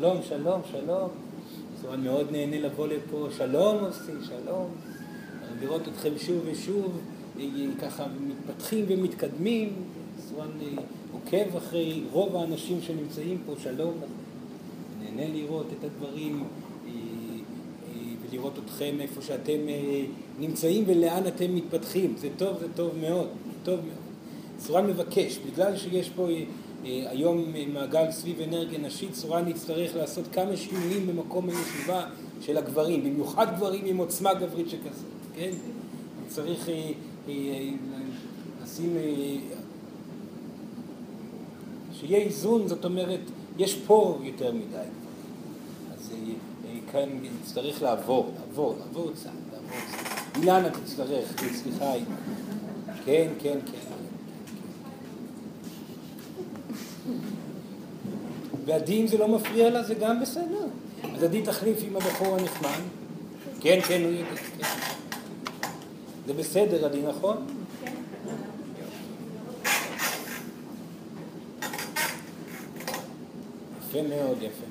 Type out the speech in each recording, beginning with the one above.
שלום, שלום, שלום. סורן מאוד נהנה לבוא לפה, שלום עושי, שלום. לראות אתכם שוב ושוב, אה, ככה מתפתחים ומתקדמים. אה, עוקב אחרי רוב האנשים שנמצאים פה, שלום. נהנה לראות את הדברים אה, ולראות אתכם איפה שאתם נמצאים ולאן אתם מתפתחים. זה טוב, זה טוב מאוד, טוב מאוד. סורן מבקש, בגלל שיש פה היום מעגל סביב אנרגיה נשית, סורן יצטרך לעשות כמה שינויים במקום הישיבה של הגברים, במיוחד גברים עם עוצמה גברית שכזאת, כן? צריך לשים שיהיה איזון, זאת אומרת, יש פה יותר מדי אז אה, אה, כאן נצטרך לעבור, לעבור, לעבור צעד, לעבור צעד. אילנה תצטרך, סליחה, כן, כן, כן. ועדי אם זה לא מפריע לה זה גם בסדר. אז עדי תחליף עם הבחור הנחמד. כן, כן, הוא יודע. כן. זה בסדר, עדי, נכון? יפה מאוד, יפה.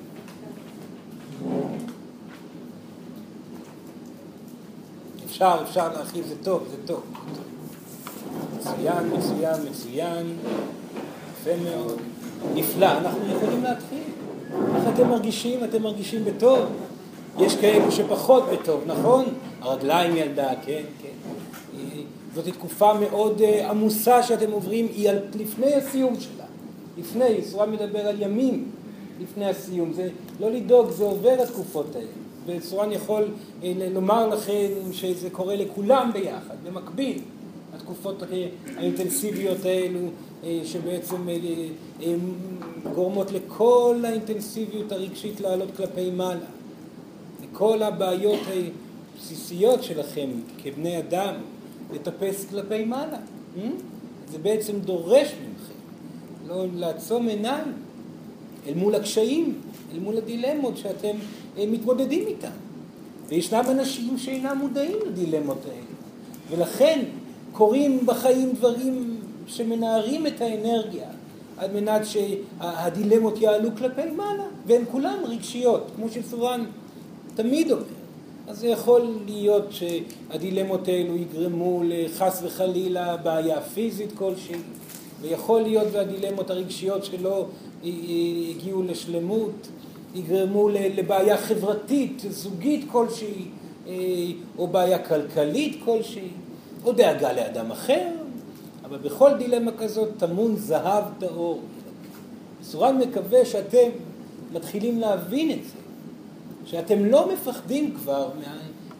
אפשר, אפשר להרחיב, זה טוב, זה טוב. מצוין, מצוין, מצוין. יפה מאוד. נפלא, אנחנו יכולים להתחיל. איך אתם מרגישים? אתם מרגישים בטוב? יש כאלו שפחות בטוב, נכון? הרגליים ילדה, כן, כן. זאת תקופה מאוד אה, עמוסה שאתם עוברים, היא לפני הסיום שלה. לפני, סורה מדבר על ימים. לפני הסיום. זה לא לדאוג, זה עובר התקופות האלה. וצורן יכול אה, לומר לכם שזה קורה לכולם ביחד, במקביל. התקופות האינטנסיביות האלו אה, שבעצם אה, גורמות לכל האינטנסיביות הרגשית לעלות כלפי מעלה. לכל הבעיות הבסיסיות שלכם כבני אדם לטפס כלפי מעלה. זה בעצם דורש מכם לא לעצום עיניים אל מול הקשיים, אל מול הדילמות שאתם אה, מתמודדים איתן. וישנם אנשים שאינם מודעים לדילמות האלה. ולכן קורים בחיים דברים שמנערים את האנרגיה על מנת שהדילמות יעלו כלפי מעלה, והן כולן רגשיות, כמו שסורן תמיד אומר. אז זה יכול להיות שהדילמות האלו יגרמו לחס וחלילה בעיה פיזית כלשהי, ויכול להיות והדילמות הרגשיות שלא הגיעו לשלמות, יגרמו לבעיה חברתית, זוגית כלשהי, אה, או בעיה כלכלית כלשהי, או דאגה לאדם אחר, אבל בכל דילמה כזאת טמון זהב טהור. סורן מקווה שאתם מתחילים להבין את זה, שאתם לא מפחדים כבר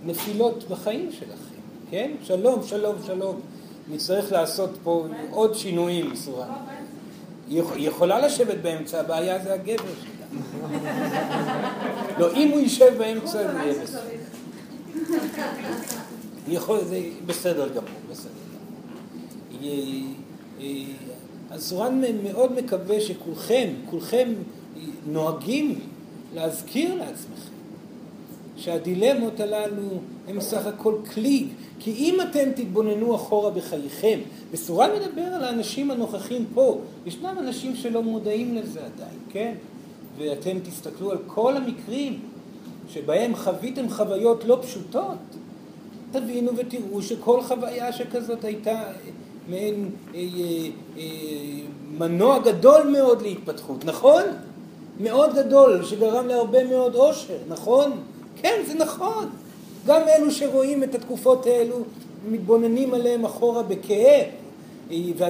מהנפילות בחיים שלכם, כן? שלום, שלום, שלום. נצטרך לעשות פה עוד שינויים, סורן. היא יכולה לשבת באמצע, הבעיה זה הגבר שלה. לא, אם הוא יישב באמצע זה יהיה בסדר. זה בסדר גמור. אז סורן מאוד מקווה שכולכם, כולכם נוהגים להזכיר לעצמכם שהדילמות הללו הם סך הכל כלי, כי אם אתם תתבוננו אחורה בחייכם, וסורה מדבר על האנשים הנוכחים פה, ישנם אנשים שלא מודעים לזה עדיין, כן? ואתם תסתכלו על כל המקרים שבהם חוויתם חוויות לא פשוטות, תבינו ותראו שכל חוויה שכזאת הייתה מעין אה, אה, אה, מנוע גדול מאוד להתפתחות, נכון? מאוד גדול, שגרם להרבה מאוד אושר, נכון? כן, זה נכון. גם אלו שרואים את התקופות האלו מתבוננים עליהם אחורה בכאב.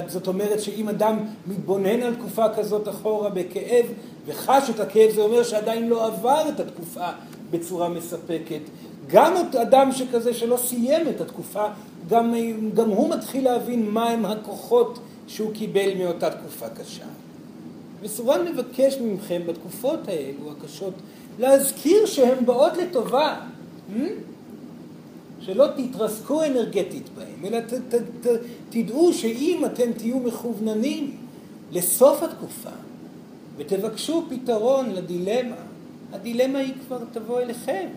זאת אומרת שאם אדם מתבונן על תקופה כזאת אחורה בכאב וחש את הכאב זה אומר שעדיין לא עבר את התקופה בצורה מספקת. גם אדם שכזה שלא סיים את התקופה, גם, גם הוא מתחיל להבין מהם הכוחות שהוא קיבל מאותה תקופה קשה. וסורן מבקש מכם בתקופות האלו הקשות להזכיר שהן באות לטובה. המ? שלא תתרסקו אנרגטית בהם, אלא ת, ת, ת, תדעו שאם אתם תהיו מכווננים לסוף התקופה ותבקשו פתרון לדילמה, הדילמה היא כבר תבוא אליכם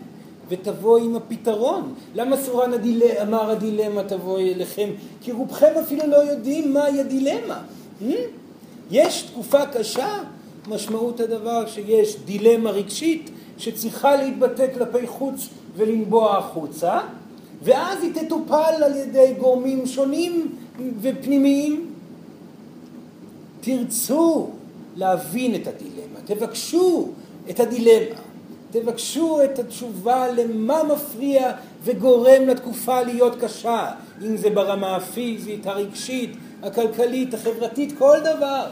ותבוא עם הפתרון. למה סורן הדיל... אמר הדילמה תבוא אליכם? כי רובכם אפילו לא יודעים מהי הדילמה. Hmm? יש תקופה קשה, משמעות הדבר שיש דילמה רגשית שצריכה להתבטא כלפי חוץ ולנבוע החוצה, ואז היא תטופל על ידי גורמים שונים ופנימיים. תרצו להבין את הדילמה, תבקשו את הדילמה, תבקשו את התשובה למה מפריע וגורם לתקופה להיות קשה, אם זה ברמה הפיזית, הרגשית, הכלכלית, החברתית, כל דבר.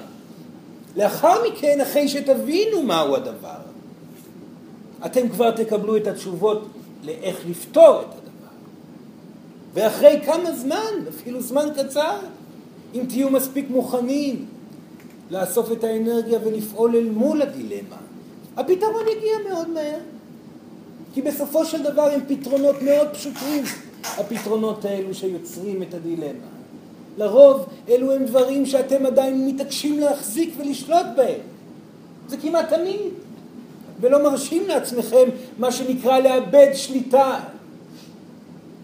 לאחר מכן, אחרי שתבינו מהו הדבר, אתם כבר תקבלו את התשובות לאיך לפתור את הדבר. ואחרי כמה זמן, אפילו זמן קצר, אם תהיו מספיק מוכנים לאסוף את האנרגיה ולפעול אל מול הדילמה, הפתרון יגיע מאוד מהר. כי בסופו של דבר הם פתרונות מאוד פשוטים, הפתרונות האלו שיוצרים את הדילמה. לרוב אלו הם דברים שאתם עדיין מתעקשים להחזיק ולשלוט בהם. זה כמעט תמיד. ולא מרשים לעצמכם מה שנקרא לאבד שליטה.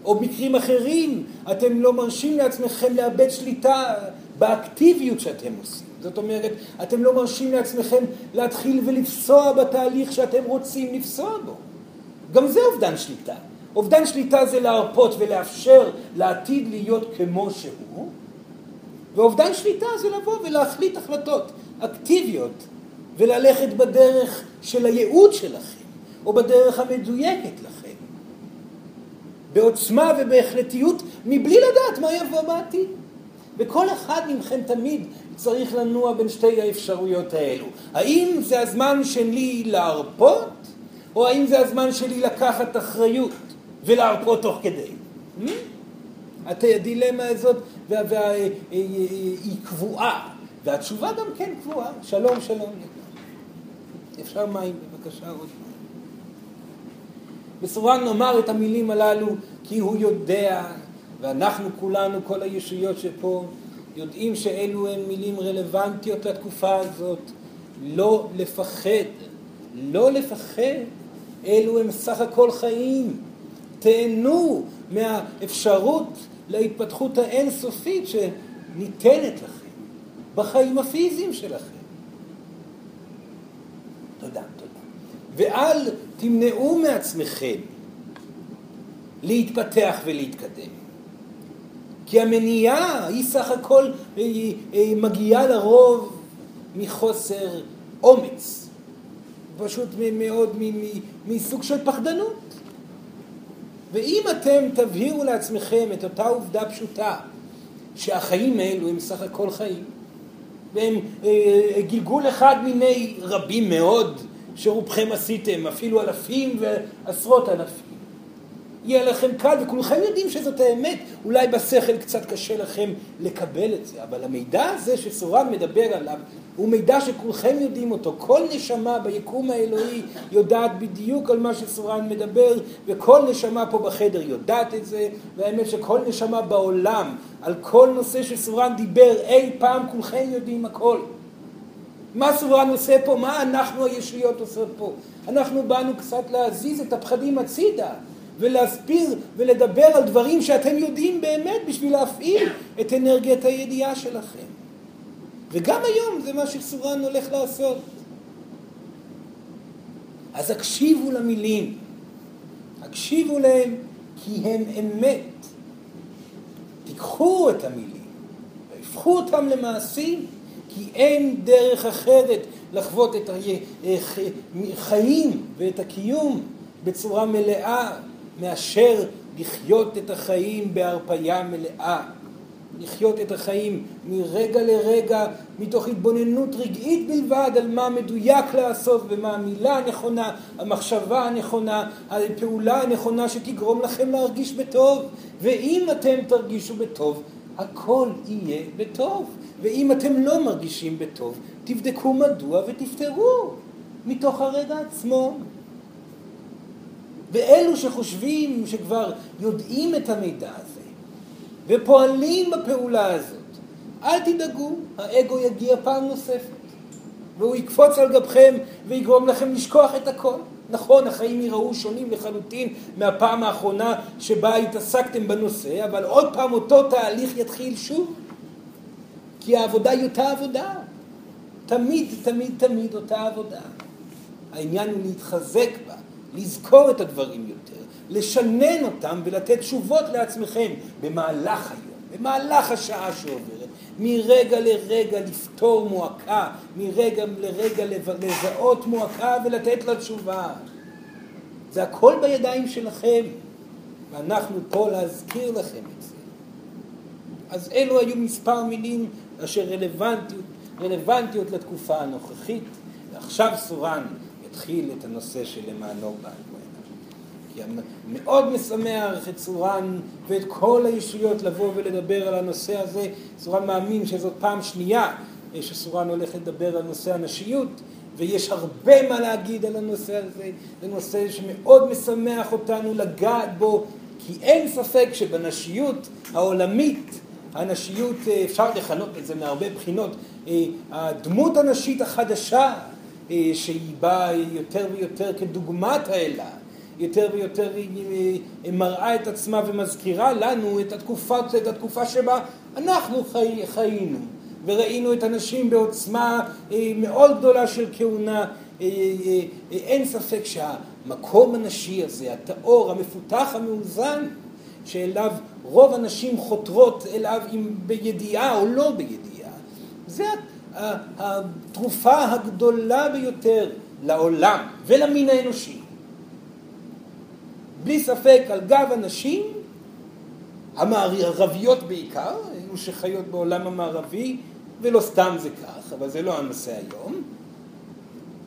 או מקרים אחרים, אתם לא מרשים לעצמכם לאבד שליטה באקטיביות שאתם עושים. זאת אומרת, אתם לא מרשים לעצמכם להתחיל ולפסוע בתהליך שאתם רוצים לפסוע בו. גם זה אובדן שליטה. אובדן שליטה זה להרפות ולאפשר לעתיד להיות כמו שהוא, ואובדן שליטה זה לבוא ולהחליט החלטות אקטיביות וללכת בדרך של הייעוד שלכם, או בדרך המדויקת לכם, בעוצמה ובהחלטיות, מבלי לדעת מה יבוא בעתיד. וכל אחד מכם תמיד צריך לנוע בין שתי האפשרויות האלו. האם זה הזמן שלי להרפות, או האם זה הזמן שלי לקחת אחריות ולהרפות תוך כדי? Hmm? הדילמה הזאת היא קבועה, והתשובה גם כן קבועה. שלום, שלום. אפשר מים, בבקשה, עוד מים. בסורן נאמר את המילים הללו כי הוא יודע, ואנחנו כולנו, כל הישויות שפה, יודעים שאלו הן מילים רלוונטיות לתקופה הזאת. לא לפחד, לא לפחד, אלו הם סך הכל חיים. תהנו מהאפשרות להתפתחות האינסופית שניתנת לכם בחיים הפיזיים שלכם. תודה, תודה. ואל תמנעו מעצמכם להתפתח ולהתקדם. כי המניעה היא סך הכל היא, היא מגיעה לרוב מחוסר אומץ, פשוט מאוד מסוג של פחדנות. ואם אתם תבהירו לעצמכם את אותה עובדה פשוטה, שהחיים האלו הם סך הכל חיים, והם אה, גלגול אחד מיני רבים מאוד שרובכם עשיתם, אפילו אלפים ועשרות אלפים. יהיה לכם קל, וכולכם יודעים שזאת האמת, אולי בשכל קצת קשה לכם לקבל את זה, אבל המידע הזה שסורן מדבר עליו, הוא מידע שכולכם יודעים אותו. כל נשמה ביקום האלוהי יודעת בדיוק על מה שסורן מדבר, וכל נשמה פה בחדר יודעת את זה, והאמת שכל נשמה בעולם, על כל נושא שסורן דיבר אי פעם, כולכם יודעים הכל. מה סורן עושה פה? מה אנחנו הישויות עושות פה? אנחנו באנו קצת להזיז את הפחדים הצידה. ולהסביר ולדבר על דברים שאתם יודעים באמת בשביל להפעיל את אנרגיית הידיעה שלכם. וגם היום זה מה שסורן הולך לעשות. אז הקשיבו למילים, הקשיבו להם כי הם אמת. תיקחו את המילים והפכו אותם למעשים, כי אין דרך אחרת לחוות את החיים ואת הקיום בצורה מלאה מאשר לחיות את החיים בהרפייה מלאה. לחיות את החיים מרגע לרגע מתוך התבוננות רגעית בלבד על מה מדויק לעשות ומה המילה הנכונה, המחשבה הנכונה, הפעולה הנכונה שתגרום לכם להרגיש בטוב. ואם אתם תרגישו בטוב, הכל יהיה בטוב. ואם אתם לא מרגישים בטוב, תבדקו מדוע ותפתרו מתוך הרגע עצמו. ואלו שחושבים שכבר יודעים את המידע הזה ופועלים בפעולה הזאת, אל תדאגו, האגו יגיע פעם נוספת והוא יקפוץ על גבכם ויגרום לכם לשכוח את הכל. נכון, החיים יראו שונים לחלוטין מהפעם האחרונה שבה התעסקתם בנושא, אבל עוד פעם אותו תהליך יתחיל שוב. כי העבודה היא אותה עבודה. תמיד, תמיד, תמיד אותה עבודה. העניין הוא להתחזק בה, לזכור את הדברים יותר, לשנן אותם ולתת תשובות לעצמכם במהלך היום, במהלך השעה שעוברת, מרגע לרגע לפתור מועקה, מרגע לרגע לזהות מועקה ולתת לה תשובה. זה הכל בידיים שלכם, ואנחנו פה להזכיר לכם את זה. אז אלו היו מספר מילים אשר רלוונטיות, רלוונטיות לתקופה הנוכחית, ועכשיו סורן יתחיל את הנושא שלמענו באנו כי מאוד משמח את סורן ואת כל הישויות לבוא ולדבר על הנושא הזה. סורן מאמין שזאת פעם שנייה שסורן הולך לדבר על נושא הנשיות, ויש הרבה מה להגיד על הנושא הזה. זה נושא שמאוד משמח אותנו לגעת בו, כי אין ספק שבנשיות העולמית, הנשיות, אפשר לכנות את זה מהרבה בחינות, הדמות הנשית החדשה, שהיא באה יותר ויותר כדוגמת האלה, יותר ויותר היא מראה את עצמה ומזכירה לנו את התקופה, את התקופה שבה אנחנו חי, חיינו וראינו את הנשים בעוצמה אה, מאוד גדולה של כהונה. אה, אה, אין ספק שהמקום הנשי הזה, הטהור, המפותח, המאוזן, שאליו רוב הנשים חותרות אליו אם בידיעה או לא בידיעה, זה התרופה הגדולה ביותר לעולם ולמין האנושי. בלי ספק על גב הנשים, המערביות בעיקר, אלו שחיות בעולם המערבי, ולא סתם זה כך, אבל זה לא הנושא היום,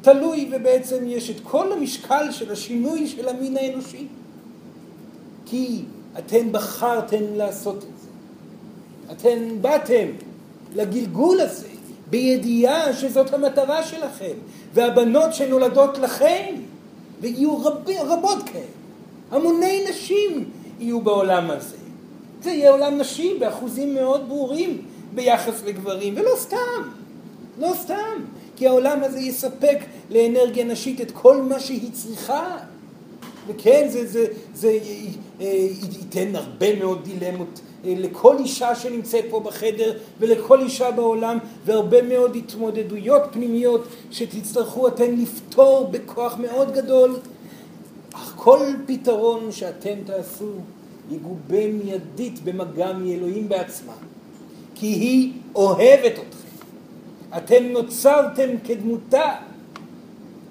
תלוי ובעצם יש את כל המשקל של השינוי של המין האנושי. כי אתן בחרתן לעשות את זה. אתן באתם לגלגול הזה בידיעה שזאת המטרה שלכם, והבנות שנולדות לכם, ויהיו רב, רבות כאלה. המוני נשים יהיו בעולם הזה. זה יהיה עולם נשי באחוזים מאוד ברורים ביחס לגברים, ולא סתם, לא סתם, כי העולם הזה יספק לאנרגיה נשית את כל מה שהיא צריכה. וכן, זה, זה, זה אה, ייתן הרבה מאוד דילמות לכל אישה שנמצאת פה בחדר ולכל אישה בעולם, והרבה מאוד התמודדויות פנימיות שתצטרכו אתן לפתור בכוח מאוד גדול אך כל פתרון שאתם תעשו יגובה מיידית במגע מאלוהים בעצמה, כי היא אוהבת אתכם. אתם נוצרתם כדמותה,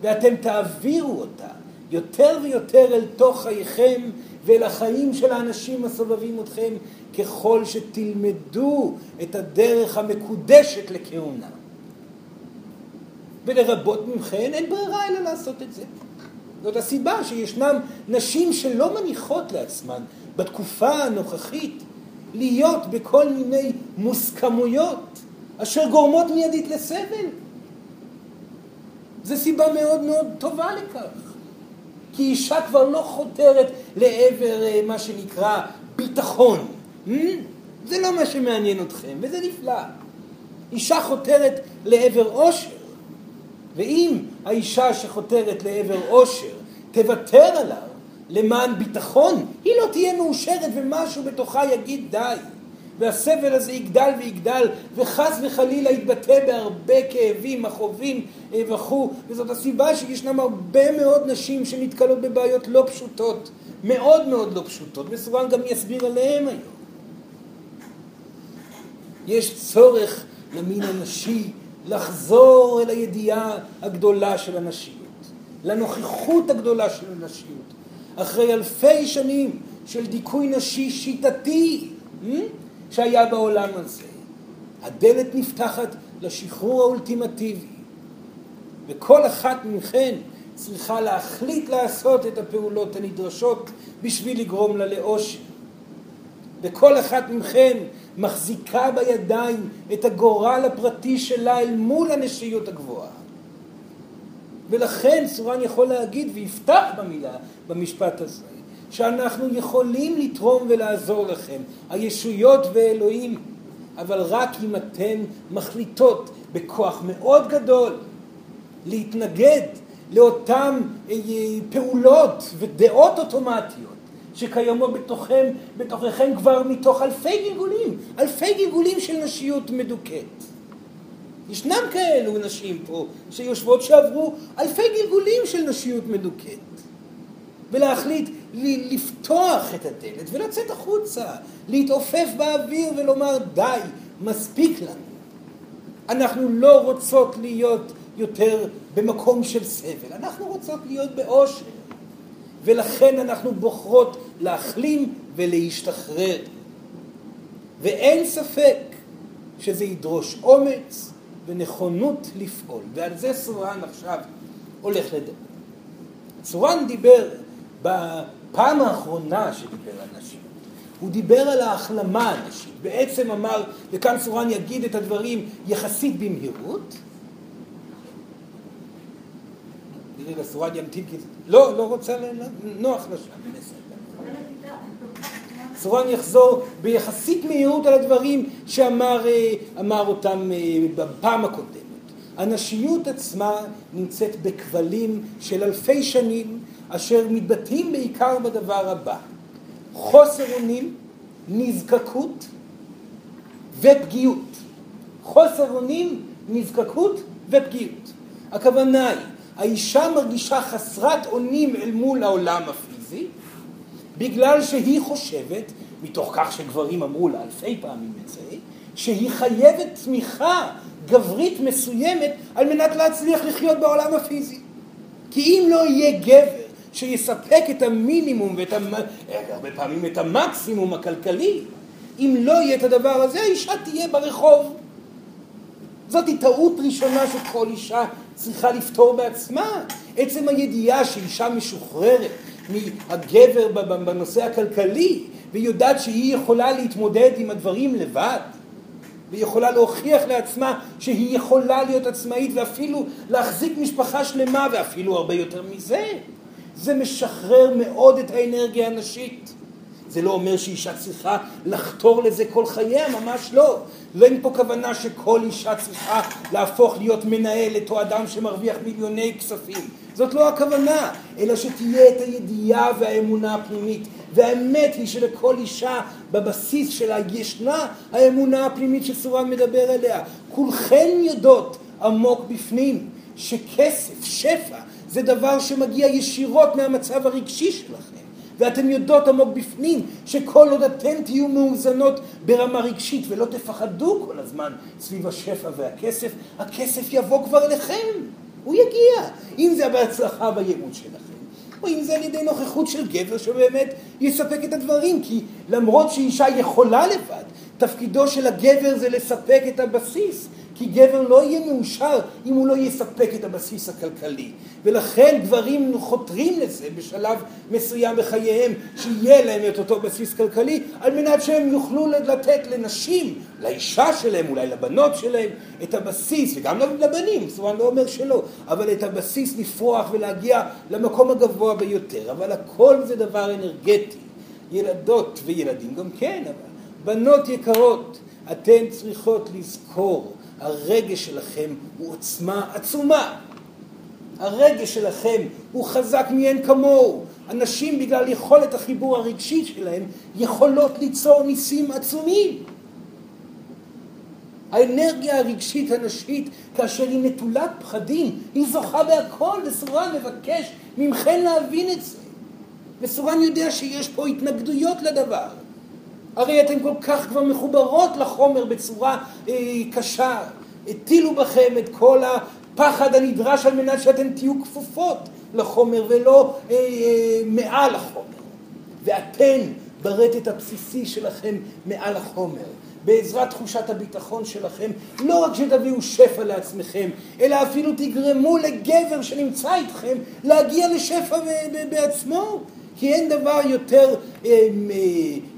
ואתם תעבירו אותה יותר ויותר אל תוך חייכם ואל החיים של האנשים הסובבים אתכם, ככל שתלמדו את הדרך המקודשת לכהונה. ולרבות מכן אין ברירה אלא לעשות את זה. זאת הסיבה שישנם נשים שלא מניחות לעצמן בתקופה הנוכחית להיות בכל מיני מוסכמויות אשר גורמות מיידית לסבל. זו סיבה מאוד מאוד טובה לכך. כי אישה כבר לא חותרת לעבר אה, מה שנקרא ביטחון. זה לא מה שמעניין אתכם, וזה נפלא. אישה חותרת לעבר עושר. ואם האישה שחותרת לעבר עושר תוותר עליו למען ביטחון, היא לא תהיה מאושרת ומשהו בתוכה יגיד די. והסבל הזה יגדל ויגדל, וחס וחלילה יתבטא בהרבה כאבים, מכאובים אה, וכו', וזאת הסיבה שישנם הרבה מאוד נשים שנתקלות בבעיות לא פשוטות, מאוד מאוד לא פשוטות, וסורן גם יסביר עליהן היום. יש צורך למין הנשי לחזור אל הידיעה הגדולה של הנשיות, לנוכחות הגדולה של הנשיות, אחרי אלפי שנים של דיכוי נשי שיטתי hmm, שהיה בעולם הזה. הדלת נפתחת לשחרור האולטימטיבי, וכל אחת מכן צריכה להחליט לעשות את הפעולות הנדרשות בשביל לגרום לה לאושר. וכל אחת מכן מחזיקה בידיים את הגורל הפרטי שלה אל מול הנשיות הגבוהה. ולכן סורן יכול להגיד, ויפתח במילה, במשפט הזה, שאנחנו יכולים לתרום ולעזור לכם, הישויות ואלוהים, אבל רק אם אתן מחליטות בכוח מאוד גדול להתנגד לאותן אה, פעולות ודעות אוטומטיות שקיימות בתוכם, בתוככם כבר מתוך אלפי גלגולים, אלפי גלגולים של נשיות מדוכאת. ישנם כאלו נשים פה שיושבות שעברו אלפי גלגולים של נשיות מדוכאת. ולהחליט לפתוח את הדלת ולצאת החוצה, להתעופף באוויר ולומר די, מספיק לנו. אנחנו לא רוצות להיות יותר במקום של סבל, אנחנו רוצות להיות באושר. ולכן אנחנו בוחרות להחלים ולהשתחרר. ואין ספק שזה ידרוש אומץ ונכונות לפעול, ועל זה סורן עכשיו הולך לדבר. סורן דיבר בפעם האחרונה שדיבר על נשים, הוא דיבר על ההחלמה הנשית, בעצם אמר, וכאן סורן יגיד את הדברים יחסית במהירות, סורן ימתין כי... לא, לא רוצה, נוח לה שם. סורן יחזור ביחסית מהירות על הדברים שאמר אה, אותם אה, בפעם הקודמת. הנשיות עצמה נמצאת בכבלים של אלפי שנים אשר מתבטאים בעיקר בדבר הבא: חוסר אונים, נזקקות ופגיעות. חוסר אונים, נזקקות ופגיעות. הכוונה היא, האישה מרגישה חסרת אונים אל מול העולם הפיזי, בגלל שהיא חושבת, מתוך כך שגברים אמרו לה אלפי פעמים את זה, שהיא חייבת תמיכה גברית מסוימת על מנת להצליח לחיות בעולם הפיזי. כי אם לא יהיה גבר שיספק את המינימום ואת המ... הרבה פעמים את המקסימום הכלכלי, אם לא יהיה את הדבר הזה, האישה תהיה ברחוב. זאת טעות ראשונה שכל אישה צריכה לפתור בעצמה. עצם הידיעה שאישה משוחררת מהגבר בנושא הכלכלי, והיא יודעת שהיא יכולה להתמודד עם הדברים לבד, והיא יכולה להוכיח לעצמה שהיא יכולה להיות עצמאית ואפילו להחזיק משפחה שלמה ואפילו הרבה יותר מזה. זה משחרר מאוד את האנרגיה הנשית. זה לא אומר שאישה צריכה לחתור לזה כל חייה, ממש לא. ואין פה כוונה שכל אישה צריכה להפוך להיות מנהלת או אדם שמרוויח מיליוני כספים. זאת לא הכוונה, אלא שתהיה את הידיעה והאמונה הפנימית. והאמת היא שלכל אישה בבסיס שלה ישנה האמונה הפנימית שסורן מדבר עליה. כולכן יודעות עמוק בפנים שכסף, שפע, זה דבר שמגיע ישירות מהמצב הרגשי שלכם. ואתן יודעות עמוק בפנים שכל עוד אתן תהיו מאוזנות ברמה רגשית ולא תפחדו כל הזמן סביב השפע והכסף, הכסף יבוא כבר אליכם, הוא יגיע. אם זה בהצלחה בייעוד שלכם, או אם זה על ידי נוכחות של גבר שבאמת יספק את הדברים, כי למרות שאישה יכולה לבד, תפקידו של הגבר זה לספק את הבסיס, כי גבר לא יהיה מאושר אם הוא לא יספק את הבסיס הכלכלי. ולכן גברים חותרים לזה בשלב מסוים בחייהם, שיהיה להם את אותו בסיס כלכלי, על מנת שהם יוכלו לתת לנשים, לאישה שלהם, אולי לבנות שלהם, את הבסיס, וגם לבנים, סורן לא אומר שלא, אבל את הבסיס לפרוח ולהגיע למקום הגבוה ביותר. אבל הכל זה דבר אנרגטי. ילדות וילדים גם כן, אבל בנות יקרות, אתן צריכות לזכור הרגש שלכם הוא עוצמה עצומה. הרגש שלכם הוא חזק מאין כמוהו. אנשים בגלל יכולת החיבור הרגשי שלהם יכולות ליצור ניסים עצומים. האנרגיה הרגשית הנשית, כאשר היא נטולת פחדים, היא זוכה בהכל, וסורן מבקש ממכן להבין את זה. וסורן יודע שיש פה התנגדויות לדבר. הרי אתן כל כך כבר מחוברות לחומר בצורה אה, קשה. הטילו בכם את כל הפחד הנדרש על מנת שאתן תהיו כפופות לחומר ולא אה, אה, מעל החומר. ואתן ברטט הבסיסי שלכם מעל החומר. בעזרת תחושת הביטחון שלכם, לא רק שתביאו שפע לעצמכם, אלא אפילו תגרמו לגבר שנמצא איתכם להגיע לשפע בעצמו. כי אין דבר יותר אה,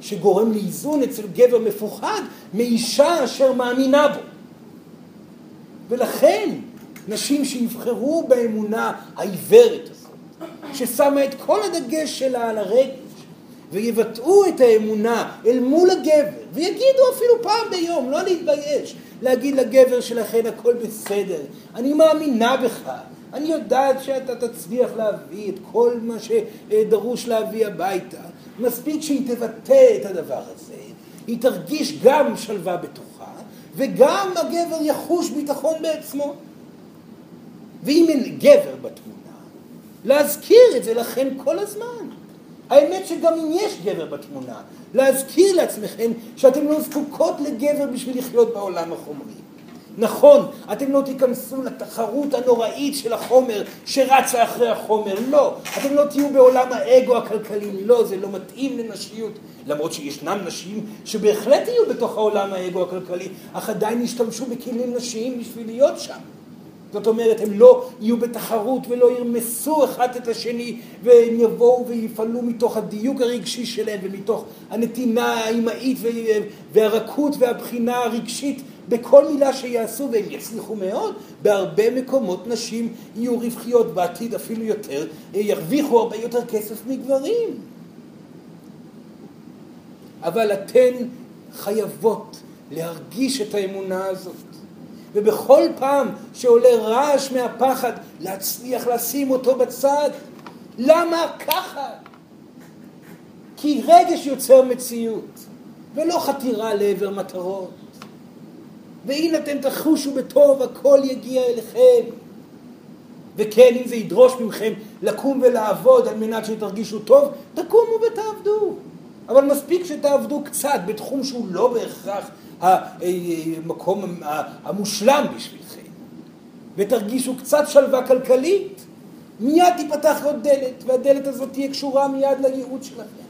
שגורם לאיזון אצל גבר מפוחד מאישה אשר מאמינה בו. ולכן נשים שיבחרו באמונה העיוורת הזאת, ששמה את כל הדגש שלה על הרגש, ויבטאו את האמונה אל מול הגבר, ויגידו אפילו פעם ביום, לא להתבייש, להגיד לגבר שלכן הכל בסדר, אני מאמינה בך, אני יודעת שאתה תצליח להביא את כל מה שדרוש להביא הביתה. מספיק שהיא תבטא את הדבר הזה, היא תרגיש גם שלווה בתוכה, וגם הגבר יחוש ביטחון בעצמו. ואם אין גבר בתמונה, להזכיר את זה לכם כל הזמן. האמת שגם אם יש גבר בתמונה, להזכיר לעצמכם שאתם לא זקוקות לגבר בשביל לחיות בעולם החומרי. נכון, אתם לא תיכנסו לתחרות הנוראית של החומר שרצה אחרי החומר, לא. אתם לא תהיו בעולם האגו הכלכלי, לא, זה לא מתאים לנשיות. למרות שישנם נשים שבהחלט יהיו בתוך העולם האגו הכלכלי, אך עדיין ישתמשו בכלים נשיים בשביל להיות שם. זאת אומרת, הם לא יהיו בתחרות ולא ירמסו אחד את השני, והם יבואו ויפעלו מתוך הדיוק הרגשי שלהם ומתוך הנתינה האימהית והרכות והבחינה הרגשית בכל מילה שיעשו, והם יצליחו מאוד. בהרבה מקומות נשים יהיו רווחיות בעתיד אפילו יותר, ירוויחו הרבה יותר כסף מגברים. אבל אתן חייבות להרגיש את האמונה הזאת. ובכל פעם שעולה רעש מהפחד, להצליח לשים אותו בצד. למה ככה? כי רגש יוצר מציאות, ולא חתירה לעבר מטרות. והנה אתם תחושו בטוב, הכל יגיע אליכם. וכן, אם זה ידרוש מכם לקום ולעבוד על מנת שתרגישו טוב, תקומו ותעבדו. אבל מספיק שתעבדו קצת בתחום שהוא לא בהכרח המקום המושלם בשבילכם, ותרגישו קצת שלווה כלכלית, מיד תיפתח עוד דלת, והדלת הזאת תהיה קשורה מיד לייעוד שלכם.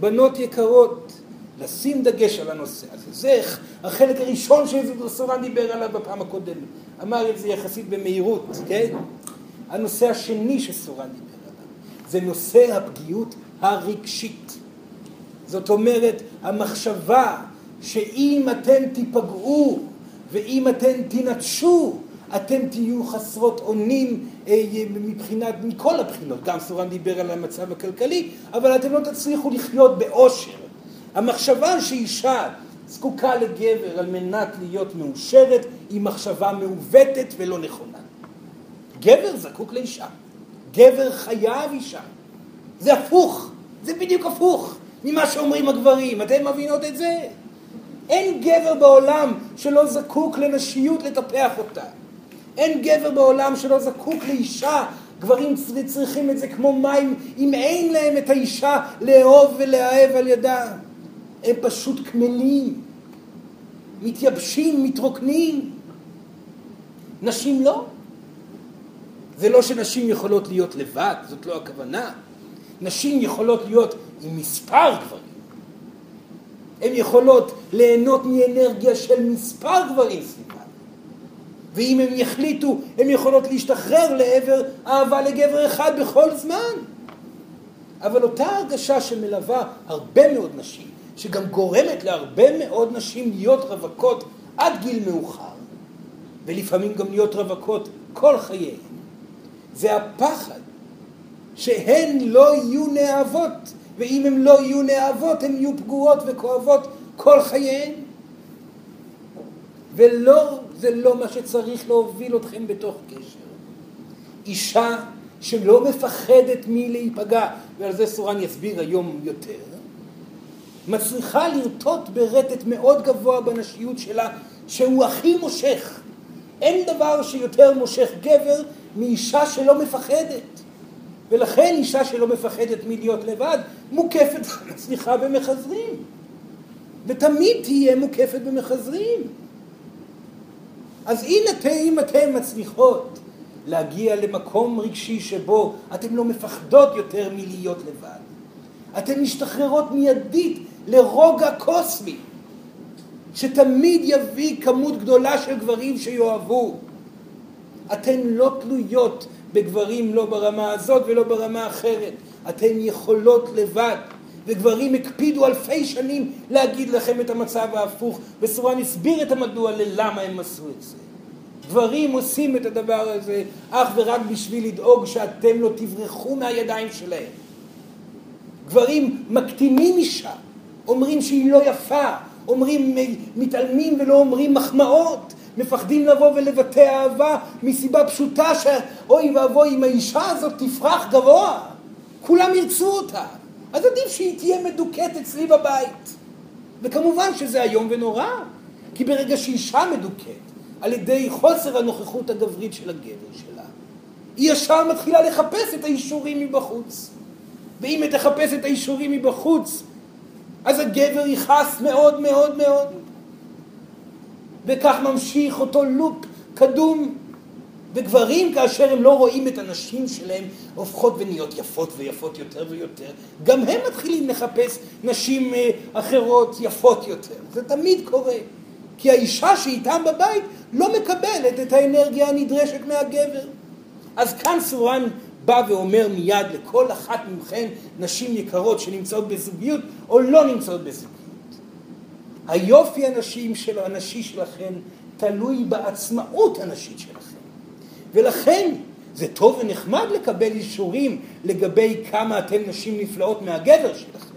בנות יקרות, לשים דגש על הנושא הזה. זה החלק הראשון שסורן דיבר עליו בפעם הקודמת. אמר את זה יחסית במהירות, כן? הנושא השני שסורן דיבר עליו זה נושא הפגיעות הרגשית. זאת אומרת, המחשבה שאם אתם תיפגעו ואם אתם תנטשו, אתם תהיו חסרות אונים אה, מבחינת, מכל הבחינות, גם סורן דיבר על המצב הכלכלי, אבל אתם לא תצליחו לחיות באושר. המחשבה שאישה זקוקה לגבר על מנת להיות מאושרת היא מחשבה מעוותת ולא נכונה. גבר זקוק לאישה, גבר חייב אישה. זה הפוך, זה בדיוק הפוך. ממה שאומרים הגברים. אתן מבינות את זה? אין גבר בעולם שלא זקוק לנשיות לטפח אותה. אין גבר בעולם שלא זקוק לאישה. גברים צריכים את זה כמו מים, אם אין להם את האישה לאהוב ולאהב על ידה. הם פשוט קמלים, מתייבשים, מתרוקנים. נשים לא. זה לא שנשים יכולות להיות לבד, זאת לא הכוונה. נשים יכולות להיות עם מספר גברים. הן יכולות ליהנות מאנרגיה של מספר גברים סביבן. ואם הם יחליטו, הן יכולות להשתחרר לעבר אהבה לגבר אחד בכל זמן. אבל אותה הרגשה שמלווה הרבה מאוד נשים, שגם גורמת להרבה מאוד נשים להיות רווקות עד גיל מאוחר, ולפעמים גם להיות רווקות כל חייהן, זה הפחד שהן לא יהיו נאהבות, ואם הן לא יהיו נאהבות, הן יהיו פגועות וכואבות כל חייהן. ולא, זה לא מה שצריך להוביל אתכם בתוך קשר. אישה שלא מפחדת מלהיפגע, ועל זה סורן יסביר היום יותר, מצליחה לרטוט ברטט מאוד גבוה בנשיות שלה, שהוא הכי מושך. אין דבר שיותר מושך גבר מאישה שלא מפחדת. ולכן אישה שלא מפחדת מלהיות לבד, מוקפת, סליחה, במחזרים. ותמיד תהיה מוקפת במחזרים. אז הנה אם אתן מצליחות להגיע למקום רגשי שבו אתן לא מפחדות יותר מלהיות לבד. אתן משתחררות מיידית לרוגע קוסמי, שתמיד יביא כמות גדולה של גברים שיאהבו. אתן לא תלויות בגברים לא ברמה הזאת ולא ברמה אחרת. אתן יכולות לבד. וגברים הקפידו אלפי שנים להגיד לכם את המצב ההפוך, וסורן הסביר את המדוע ללמה הם עשו את זה. גברים עושים את הדבר הזה אך ורק בשביל לדאוג שאתם לא תברחו מהידיים שלהם. גברים מקטינים אישה, אומרים שהיא לא יפה, אומרים, מתעלמים ולא אומרים מחמאות, מפחדים לבוא ולבטא אהבה מסיבה פשוטה שאוי ואבוי אם האישה הזאת תפרח גבוה, כולם ירצו אותה. אז עדיף שהיא תהיה מדוכאת אצלי בבית. וכמובן שזה איום ונורא, כי ברגע שאישה מדוכאת על ידי חוסר הנוכחות הגברית של הגבר שלה, היא ישר מתחילה לחפש את האישורים מבחוץ. ואם היא תחפש את האישורים מבחוץ, אז הגבר יכעס מאוד מאוד מאוד. וכך ממשיך אותו לופ קדום. וגברים, כאשר הם לא רואים את הנשים שלהם הופכות ונהיות יפות ויפות יותר ויותר, גם הם מתחילים לחפש נשים אה, אחרות יפות יותר. זה תמיד קורה. כי האישה שאיתם בבית לא מקבלת את האנרגיה הנדרשת מהגבר. אז כאן סורן בא ואומר מיד לכל אחת מכן, נשים יקרות שנמצאות בזוגיות או לא נמצאות בזוגיות. היופי הנשים של, הנשי שלכם תלוי בעצמאות הנשית שלכם. ולכן זה טוב ונחמד לקבל אישורים לגבי כמה אתן נשים נפלאות מהגבר שלכם,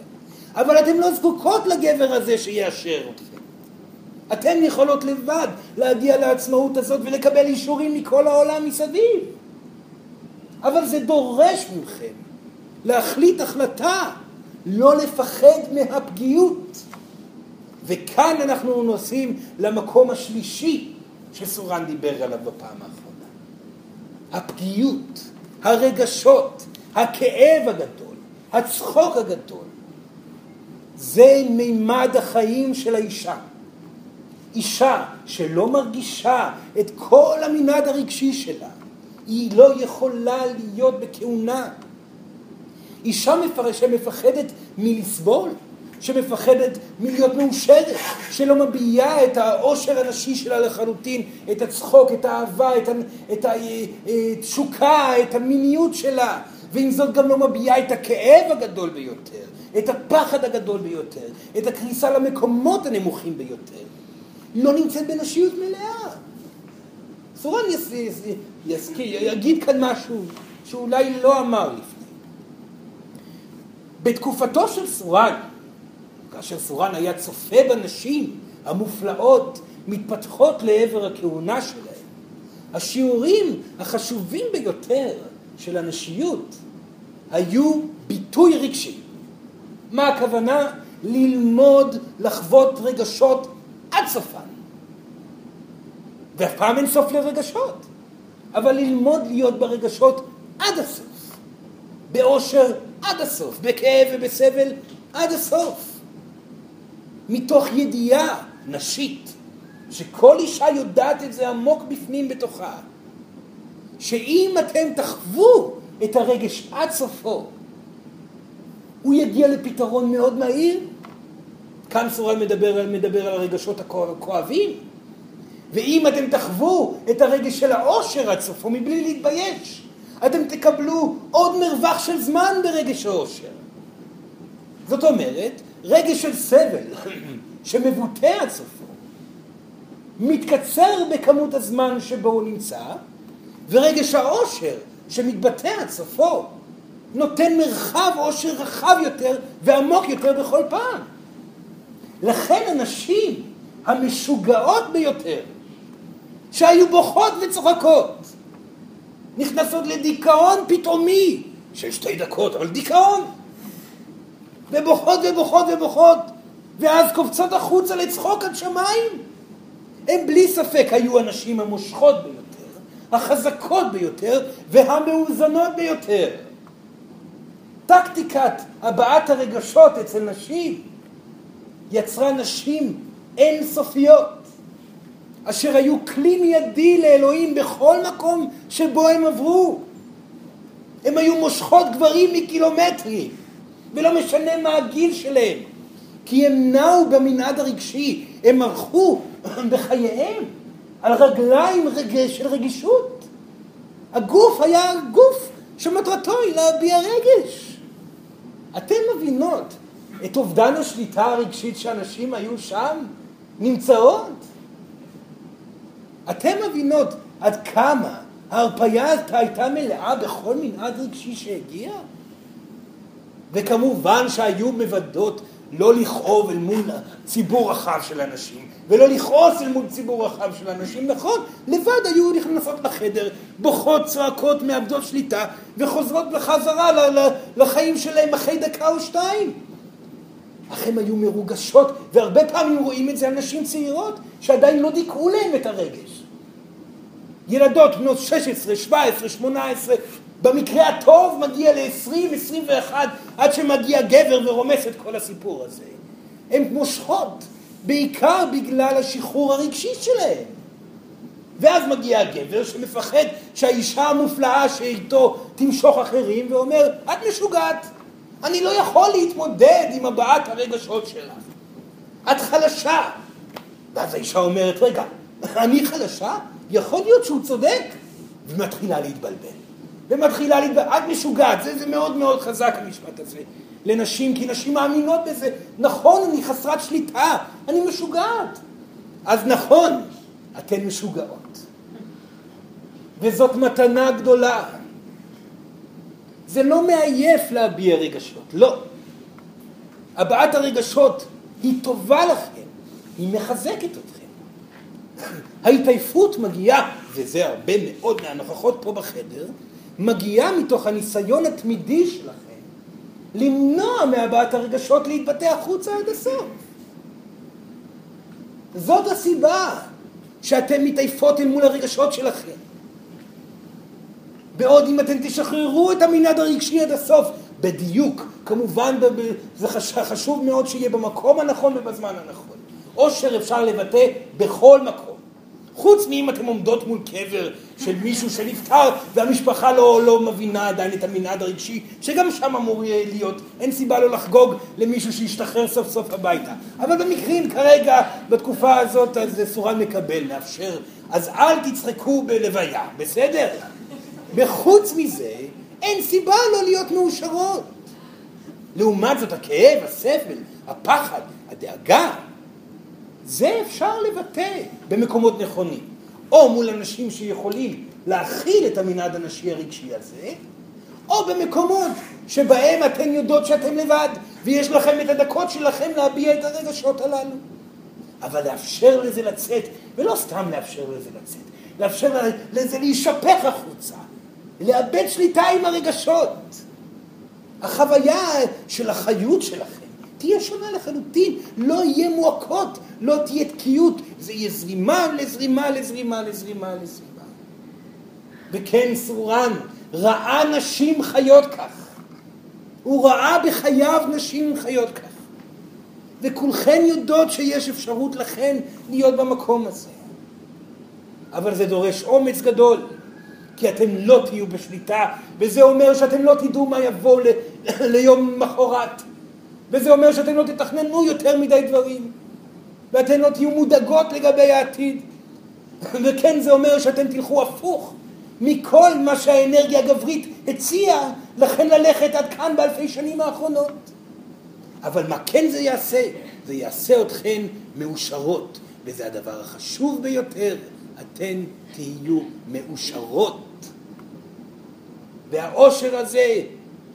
אבל אתן לא זקוקות לגבר הזה שיאשר אתכם. אתן יכולות לבד להגיע לעצמאות הזאת ולקבל אישורים מכל העולם מסביב. אבל זה דורש מכם להחליט החלטה, לא לפחד מהפגיעות. וכאן אנחנו נוסעים למקום השלישי שסורן דיבר עליו בפעם האחרונה. הפגיעות, הרגשות, הכאב הגדול, הצחוק הגדול. זה מימד החיים של האישה. אישה שלא מרגישה את כל המנעד הרגשי שלה, היא לא יכולה להיות בכהונה. אישה שמפחדת מלסבול, שמפחדת מלהיות מאושרת, שלא מביעה את העושר הנשי שלה לחלוטין, את הצחוק, את האהבה, את, את התשוקה, את המיניות שלה, ועם זאת גם לא מביעה את הכאב הגדול ביותר, את הפחד הגדול ביותר, את הכניסה למקומות הנמוכים ביותר. לא נמצאת בנשיות מלאה. סורן יגיד כאן משהו שאולי לא אמר לפני. בתקופתו של סורן, כאשר סורן היה צופה בנשים המופלאות מתפתחות לעבר הכהונה שלהם, השיעורים החשובים ביותר של הנשיות היו ביטוי רגשי. מה הכוונה? ללמוד לחוות רגשות עד סופן. ואף פעם אין סוף לרגשות, אבל ללמוד להיות ברגשות עד הסוף, באושר עד הסוף, בכאב ובסבל עד הסוף. מתוך ידיעה נשית, שכל אישה יודעת את זה עמוק בפנים בתוכה, שאם אתם תחוו את הרגש עד סופו, הוא יגיע לפתרון מאוד מהיר. כאן סורל מדבר, מדבר על הרגשות הכואבים, ואם אתם תחוו את הרגש של העושר עד סופו מבלי להתבייש, אתם תקבלו עוד מרווח של זמן ברגש העושר. זאת אומרת, רגש של סבל שמבוטא עד סופו, מתקצר בכמות הזמן שבו הוא נמצא, ורגש העושר שמתבטא עד סופו נותן מרחב עושר רחב יותר ועמוק יותר בכל פעם. לכן הנשים המשוגעות ביותר, שהיו בוכות וצוחקות, נכנסות לדיכאון פתאומי של שתי דקות, אבל דיכאון. ובוכות ובוכות ובוכות, ואז קופצות החוצה לצחוק עד שמיים. הם בלי ספק היו הנשים המושכות ביותר, החזקות ביותר והמאוזנות ביותר. טקטיקת הבעת הרגשות אצל נשים יצרה נשים אינסופיות, אשר היו כלי מיידי לאלוהים בכל מקום שבו הם עברו. הם היו מושכות גברים מקילומטרים. ולא משנה מה הגיל שלהם, כי הם נעו במנעד הרגשי, הם ערכו בחייהם על רגליים רגש של רגישות. הגוף היה גוף שמטרתו היא להביע רגש. אתן מבינות את אובדן השליטה הרגשית שאנשים היו שם נמצאות? אתן מבינות עד כמה ההרפאיה הייתה מלאה בכל מנעד רגשי שהגיע? וכמובן שהיו מבדות לא לכאוב אל מול ציבור רחב של אנשים, ולא לכעוס אל מול ציבור רחב של אנשים, נכון, לבד היו נכנסות לחדר, בוכות, צועקות, מאבדות שליטה, וחוזרות בחזרה לחיים שלהם אחרי דקה או שתיים. אך הן היו מרוגשות, והרבה פעמים רואים את זה על נשים צעירות שעדיין לא דיכאו להם את הרגש. ילדות בנות 16, 17, 18, במקרה הטוב מגיע ל-20, 21, עד שמגיע גבר ורומס את כל הסיפור הזה. הן מושכות, בעיקר בגלל השחרור הרגשי שלהן. ואז מגיע הגבר שמפחד שהאישה המופלאה שאיתו תמשוך אחרים ואומר, את משוגעת, אני לא יכול להתמודד עם הבעת הרגשות שלך. את חלשה. ואז האישה אומרת, רגע, אני חלשה? יכול להיות שהוא צודק? ומתחילה להתבלבל. ומתחילה להתבלבל, את משוגעת, זה, זה מאוד מאוד חזק המשפט הזה. לנשים, כי נשים מאמינות בזה. נכון, אני חסרת שליטה, אני משוגעת. אז נכון, אתן משוגעות. וזאת מתנה גדולה. זה לא מעייף להביע רגשות, לא. הבעת הרגשות היא טובה לכם, היא מחזקת אתכם. ההתעייפות מגיעה, וזה הרבה מאוד מהנוכחות פה בחדר, מגיעה מתוך הניסיון התמידי שלכם למנוע מהבעת הרגשות להתבטא החוצה עד הסוף. זאת הסיבה שאתם מתעייפות אל מול הרגשות שלכם. בעוד אם אתם תשחררו את המנעד הרגשי עד הסוף, בדיוק, כמובן זה חשוב מאוד שיהיה במקום הנכון ובזמן הנכון. עושר אפשר לבטא בכל מקום. חוץ מאם אתם עומדות מול קבר של מישהו שנפטר והמשפחה לא, לא מבינה עדיין את המנעד הרגשי, שגם שם אמור להיות, אין סיבה לא לחגוג למישהו שישתחרר סוף סוף הביתה. אבל במקרים כרגע, בתקופה הזאת, אז סורן מקבל, מאפשר. אז אל תצחקו בלוויה, בסדר? וחוץ מזה, אין סיבה לא להיות מאושרות. לעומת זאת, הכאב, הסבל, הפחד, הדאגה, זה אפשר לבטא במקומות נכונים. או מול אנשים שיכולים להכיל את המנעד הנשי הרגשי הזה, או במקומות שבהם אתן יודעות שאתן לבד, ויש לכם את הדקות שלכם להביע את הרגשות הללו. אבל לאפשר לזה לצאת, ולא סתם לאפשר לזה לצאת, לאפשר לזה להישפך החוצה, לאבד שליטה עם הרגשות. החוויה של החיות שלכם תהיה שונה לחלוטין, לא יהיה מועקות, לא תהיה תקיעות, זה יהיה זרימה לזרימה לזרימה לזרימה לזרימה. וכן סורן ראה נשים חיות כך. הוא ראה בחייו נשים חיות כך. וכולכן יודעות שיש אפשרות לכן להיות במקום הזה. אבל זה דורש אומץ גדול. כי אתם לא תהיו בשליטה, וזה אומר שאתם לא תדעו מה יבוא ל- ליום מחרת, וזה אומר שאתם לא תתכננו יותר מדי דברים, ואתם לא תהיו מודאגות לגבי העתיד, וכן זה אומר שאתם תלכו הפוך מכל מה שהאנרגיה הגברית הציעה לכן ללכת עד כאן באלפי שנים האחרונות. אבל מה כן זה יעשה? זה יעשה אתכן מאושרות, וזה הדבר החשוב ביותר, אתן תהיו מאושרות. והאושר הזה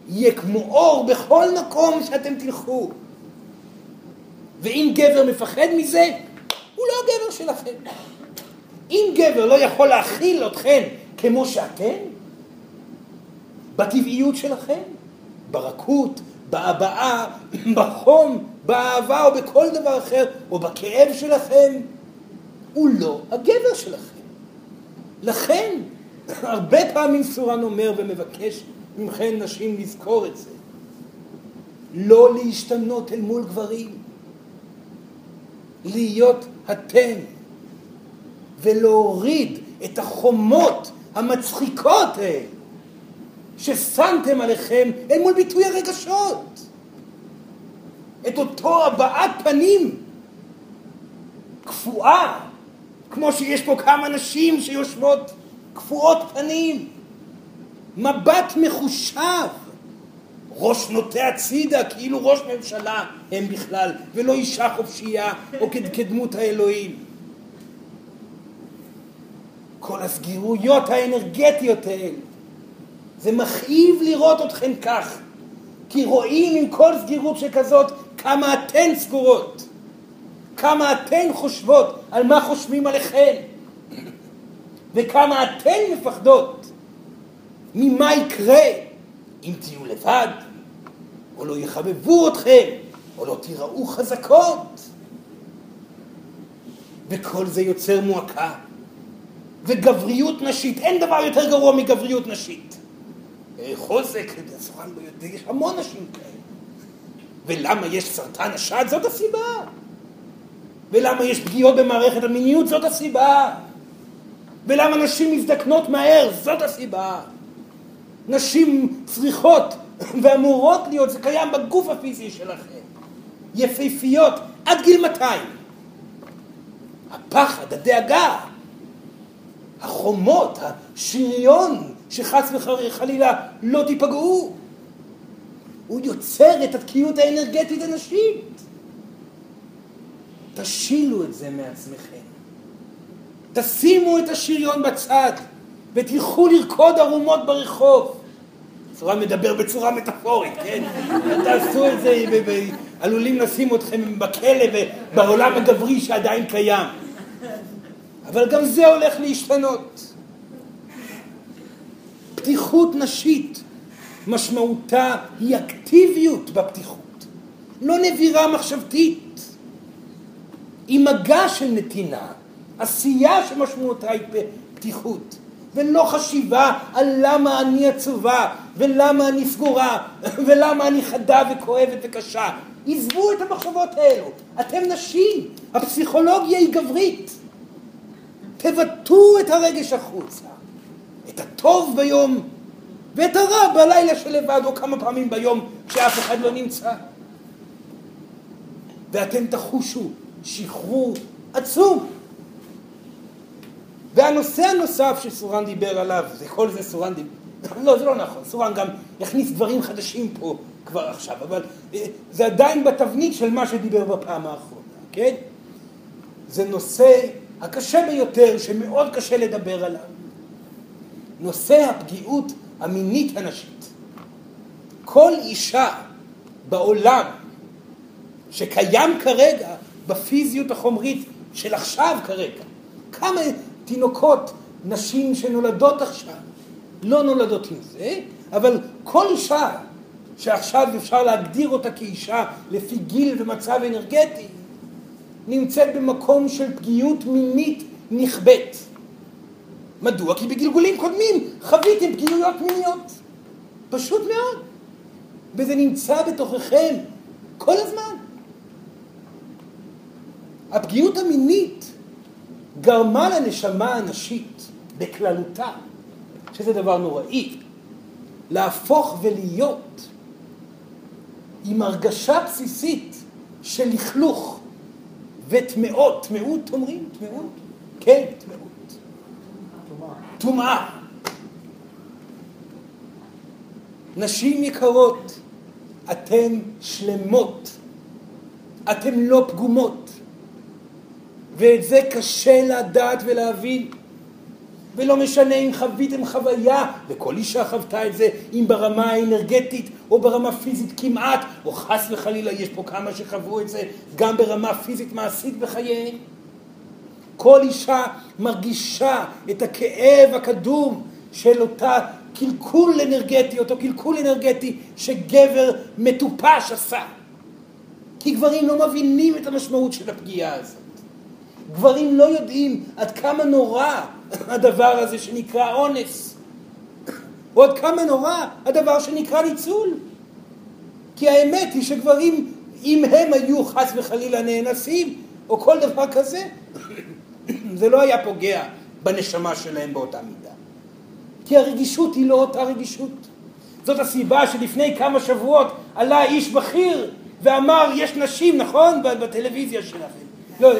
יהיה כמו אור בכל מקום שאתם תלכו. ואם גבר מפחד מזה, הוא לא הגבר שלכם. אם גבר לא יכול להכיל אתכם כמו שאתם, בטבעיות שלכם, ברכות, בהבעה, בחום, באהבה או בכל דבר אחר, או בכאב שלכם, הוא לא הגבר שלכם. לכן, הרבה פעמים סורן אומר ומבקש מכן נשים לזכור את זה. לא להשתנות אל מול גברים. להיות אתם. ולהוריד את החומות המצחיקות ששמתם עליכם אל מול ביטוי הרגשות. את אותו הבעת פנים קפואה, כמו שיש פה כמה נשים שיושבות קפואות פנים, מבט מחושב, ראש נוטה הצידה כאילו ראש ממשלה הם בכלל, ולא אישה חופשייה או כדמות האלוהים. כל הסגירויות האנרגטיות האלה, זה מכאיב לראות אתכן כך, כי רואים עם כל סגירות שכזאת כמה אתן סגורות, כמה אתן חושבות על מה חושבים עליכן, וכמה אתן מפחדות ממה יקרה אם תהיו לבד, או לא יחבבו אתכם, או לא תיראו חזקות. וכל זה יוצר מועקה. וגבריות נשית, אין דבר יותר גרוע מגבריות נשית. חוזק, סורן לא יודע, יש המון נשים כאלה. ולמה יש סרטן השד? זאת הסיבה. ולמה יש פגיעות במערכת המיניות? זאת הסיבה. ולמה נשים מזדקנות מהר? זאת הסיבה. נשים צריכות ואמורות להיות, זה קיים בגוף הפיזי שלכם. יפהפיות עד גיל 200. הפחד, הדאגה, החומות, השריון, שחס וחלילה לא תיפגעו. הוא יוצר את התקיעות האנרגטית הנשית. תשילו את זה מעצמכם. תשימו את השריון בצד ותלכו לרקוד ערומות ברחוב. צורה מדבר בצורה מטאפורית, כן? תעשו את זה, עלולים לשים אתכם בכלא ובעולם הגברי שעדיין קיים. אבל גם זה הולך להשתנות. פתיחות נשית, משמעותה היא אקטיביות בפתיחות, לא נבירה מחשבתית. היא מגע של נתינה, עשייה שמשמעותה היא פתיחות, ולא חשיבה על למה אני עצובה, ולמה אני סגורה, ולמה אני חדה וכואבת וקשה. עזבו את המחשבות האלו, אתם נשים, הפסיכולוגיה היא גברית. תבטאו את הרגש החוצה, את הטוב ביום ואת הרע בלילה שלבד או כמה פעמים ביום כשאף אחד לא נמצא. ואתם תחושו שחרור עצום. והנושא הנוסף שסורן דיבר עליו, זה כל זה סורן דיבר, לא זה לא נכון, סורן גם יכניס דברים חדשים פה כבר עכשיו, אבל אה, זה עדיין בתבנית של מה שדיבר בפעם האחרונה, כן? זה נושא הקשה ביותר, שמאוד קשה לדבר עליו. נושא הפגיעות המינית הנשית. כל אישה בעולם שקיים כרגע בפיזיות החומרית של עכשיו כרגע, כמה תינוקות, נשים שנולדות עכשיו, לא נולדות עם זה, אבל כל אישה שעכשיו אפשר להגדיר אותה כאישה לפי גיל ומצב אנרגטי, נמצאת במקום של פגיעות מינית נכבדת. מדוע? כי בגלגולים קודמים חוויתם פגיעויות מיניות. פשוט מאוד. וזה נמצא בתוככם כל הזמן. הפגיעות המינית גרמה לנשמה הנשית בכללותה, שזה דבר נוראי, להפוך ולהיות עם הרגשה בסיסית של לכלוך, וטמאות, טמאות אומרים? טמאות? כן, טמאות. טומאה. נשים יקרות, אתן שלמות, אתן לא פגומות, ואת זה קשה לדעת ולהבין. ולא משנה אם חוויתם חוויה, וכל אישה חוותה את זה, אם ברמה האנרגטית או ברמה פיזית כמעט, או חס וחלילה יש פה כמה שחוו את זה גם ברמה פיזית מעשית בחייהם. כל אישה מרגישה את הכאב הקדום של אותה קלקול אנרגטי, אותו קלקול אנרגטי שגבר מטופש עשה. כי גברים לא מבינים את המשמעות של הפגיעה הזאת. גברים לא יודעים עד כמה נורא הדבר הזה שנקרא אונס. ועוד כמה נורא הדבר שנקרא ניצול. כי האמת היא שגברים, אם הם היו חס וחלילה נאנסים, או כל דבר כזה, זה לא היה פוגע בנשמה שלהם באותה מידה. כי הרגישות היא לא אותה רגישות. זאת הסיבה שלפני כמה שבועות עלה איש בכיר ואמר, יש נשים, נכון? בטלוויזיה שלכם. לא,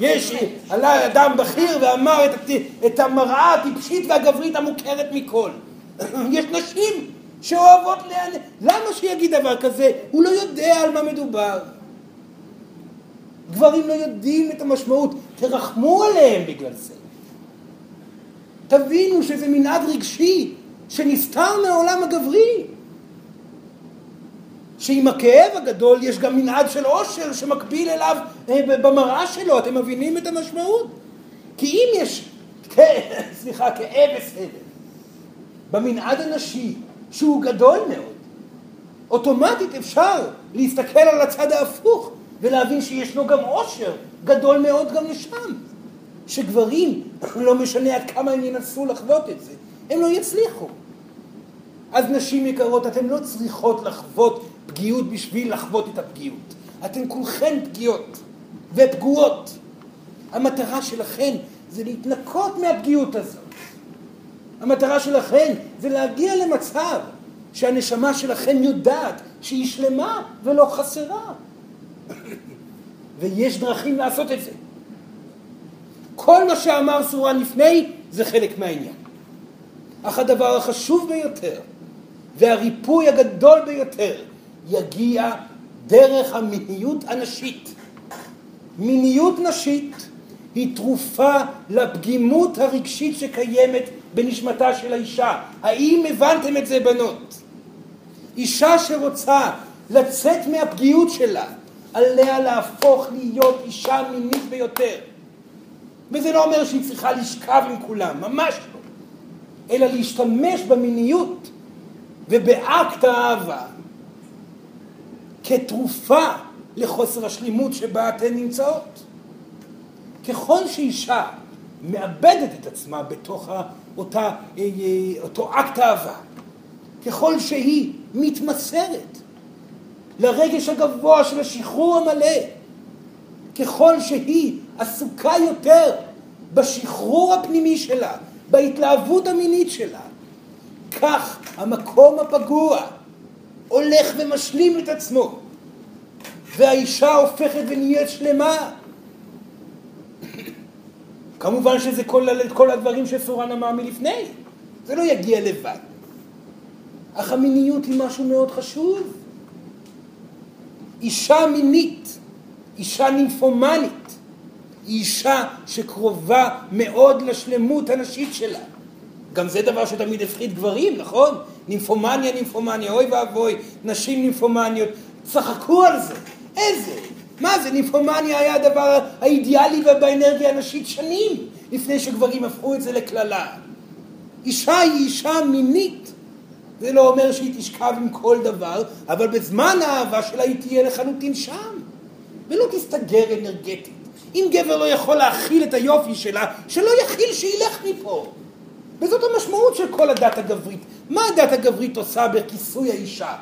יש, עלה אדם בכיר ואמר את, את המראה הטיפשית והגברית המוכרת מכל. יש נשים שאוהבות לאן... למה שיגיד דבר כזה? הוא לא יודע על מה מדובר. גברים לא יודעים את המשמעות, תרחמו עליהם בגלל זה. תבינו שזה מנעד רגשי שנסתר מהעולם הגברי. שעם הכאב הגדול יש גם מנעד של עושר שמקביל אליו אה, במראה שלו, אתם מבינים את המשמעות? כי אם יש, סליחה, כאב וסבל במנעד הנשי שהוא גדול מאוד, אוטומטית אפשר להסתכל על הצד ההפוך ולהבין שישנו גם עושר גדול מאוד גם לשם. שגברים, לא משנה עד כמה הם ינסו לחוות את זה, הם לא יצליחו. אז נשים יקרות, אתן לא צריכות לחוות פגיעות בשביל לחוות את הפגיעות. אתן כולכן פגיעות ופגועות. המטרה שלכן זה להתנקות מהפגיעות הזאת. המטרה שלכן זה להגיע למצב שהנשמה שלכם יודעת שהיא שלמה ולא חסרה. ויש דרכים לעשות את זה. כל מה שאמר סורן לפני זה חלק מהעניין. אך הדבר החשוב ביותר והריפוי הגדול ביותר יגיע דרך המיניות הנשית. מיניות נשית היא תרופה לפגימות הרגשית שקיימת בנשמתה של האישה. האם הבנתם את זה בנות? אישה שרוצה לצאת מהפגיעות שלה, עליה להפוך להיות אישה מינית ביותר. וזה לא אומר שהיא צריכה לשכב עם כולם, ממש לא. אלא להשתמש במיניות ובאקט האהבה כתרופה לחוסר השלימות שבה אתן נמצאות. ככל שאישה מאבדת את עצמה בתוך אותה, אה, אה, אותו אקט אהבה, ככל שהיא מתמסרת לרגש הגבוה של השחרור המלא, ככל שהיא עסוקה יותר בשחרור הפנימי שלה, בהתלהבות המינית שלה, כך המקום הפגוע הולך ומשלים את עצמו, והאישה הופכת ונהיית שלמה. כמובן שזה את כל הדברים שסורן אמר מלפני, זה לא יגיע לבד. אך המיניות היא משהו מאוד חשוב. אישה מינית, אישה נימפומנית, היא אישה שקרובה מאוד לשלמות הנשית שלה. גם זה דבר שתמיד הפחיד גברים, נכון? נימפומניה, נימפומניה, אוי ואבוי, נשים נימפומניות, צחקו על זה. איזה? מה זה, נימפומניה היה הדבר האידיאלי ובאנרגיה הנשית שנים לפני שגברים הפכו את זה לקללה. אישה היא אישה מינית. זה לא אומר שהיא תשכב עם כל דבר, אבל בזמן האהבה שלה היא תהיה לחלוטין שם, ולא תסתגר אנרגטית. אם גבר לא יכול להכיל את היופי שלה, שלא יכיל, שילך מפה. וזאת המשמעות של כל הדת הגברית. מה הדת הגברית עושה בכיסוי האישה?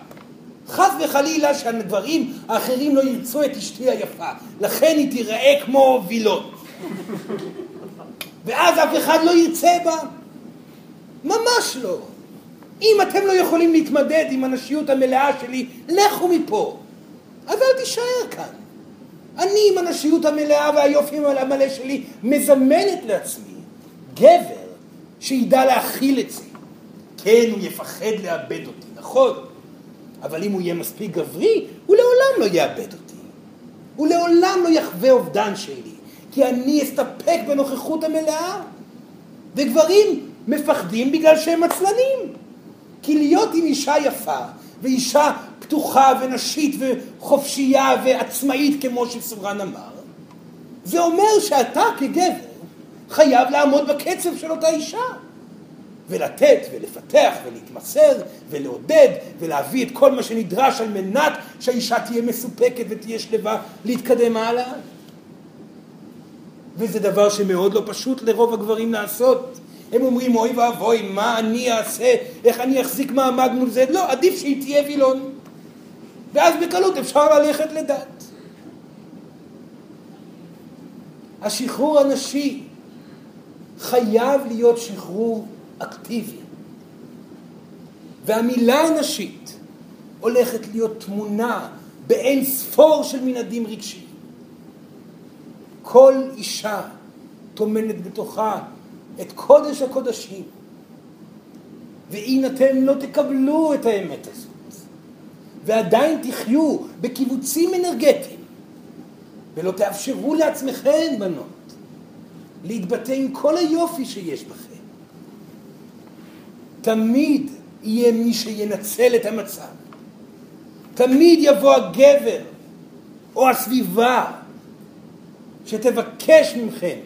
חס וחלילה שהגברים האחרים לא ירצו את אשתי היפה, לכן היא תיראה כמו וילון. ואז אף אחד לא ירצה בה. ממש לא. אם אתם לא יכולים להתמדד עם הנשיות המלאה שלי, לכו מפה. אז אל תישאר כאן. אני עם הנשיות המלאה והיופי המלא שלי מזמנת לעצמי גבר שידע להכיל את זה. כן, הוא יפחד לאבד אותי, נכון, אבל אם הוא יהיה מספיק גברי, הוא לעולם לא יאבד אותי. הוא לעולם לא יחווה אובדן שלי, כי אני אסתפק בנוכחות המלאה. וגברים מפחדים בגלל שהם עצלנים. כי להיות עם אישה יפה, ואישה פתוחה ונשית וחופשייה ועצמאית כמו שסורן אמר, זה אומר שאתה כגבר חייב לעמוד בקצב של אותה אישה. ולתת ולפתח ולהתמסר ולעודד ולהביא את כל מה שנדרש על מנת שהאישה תהיה מסופקת ותהיה שלווה להתקדם הלאה. וזה דבר שמאוד לא פשוט לרוב הגברים לעשות. הם אומרים אוי ואבוי מה אני אעשה, איך אני אחזיק מעמד מול זה, לא, עדיף שהיא תהיה וילון. ואז בקלות אפשר ללכת לדת. השחרור הנשי חייב להיות שחרור אקטיבי. והמילה הנשית הולכת להיות תמונה באין ספור של מנהדים רגשיים. כל אישה טומנת בתוכה את קודש הקודשים. ואם אתם לא תקבלו את האמת הזאת, ועדיין תחיו בקיבוצים אנרגטיים, ולא תאפשרו לעצמכם, בנות, להתבטא עם כל היופי שיש בכם, תמיד יהיה מי שינצל את המצב. תמיד יבוא הגבר או הסביבה שתבקש מכם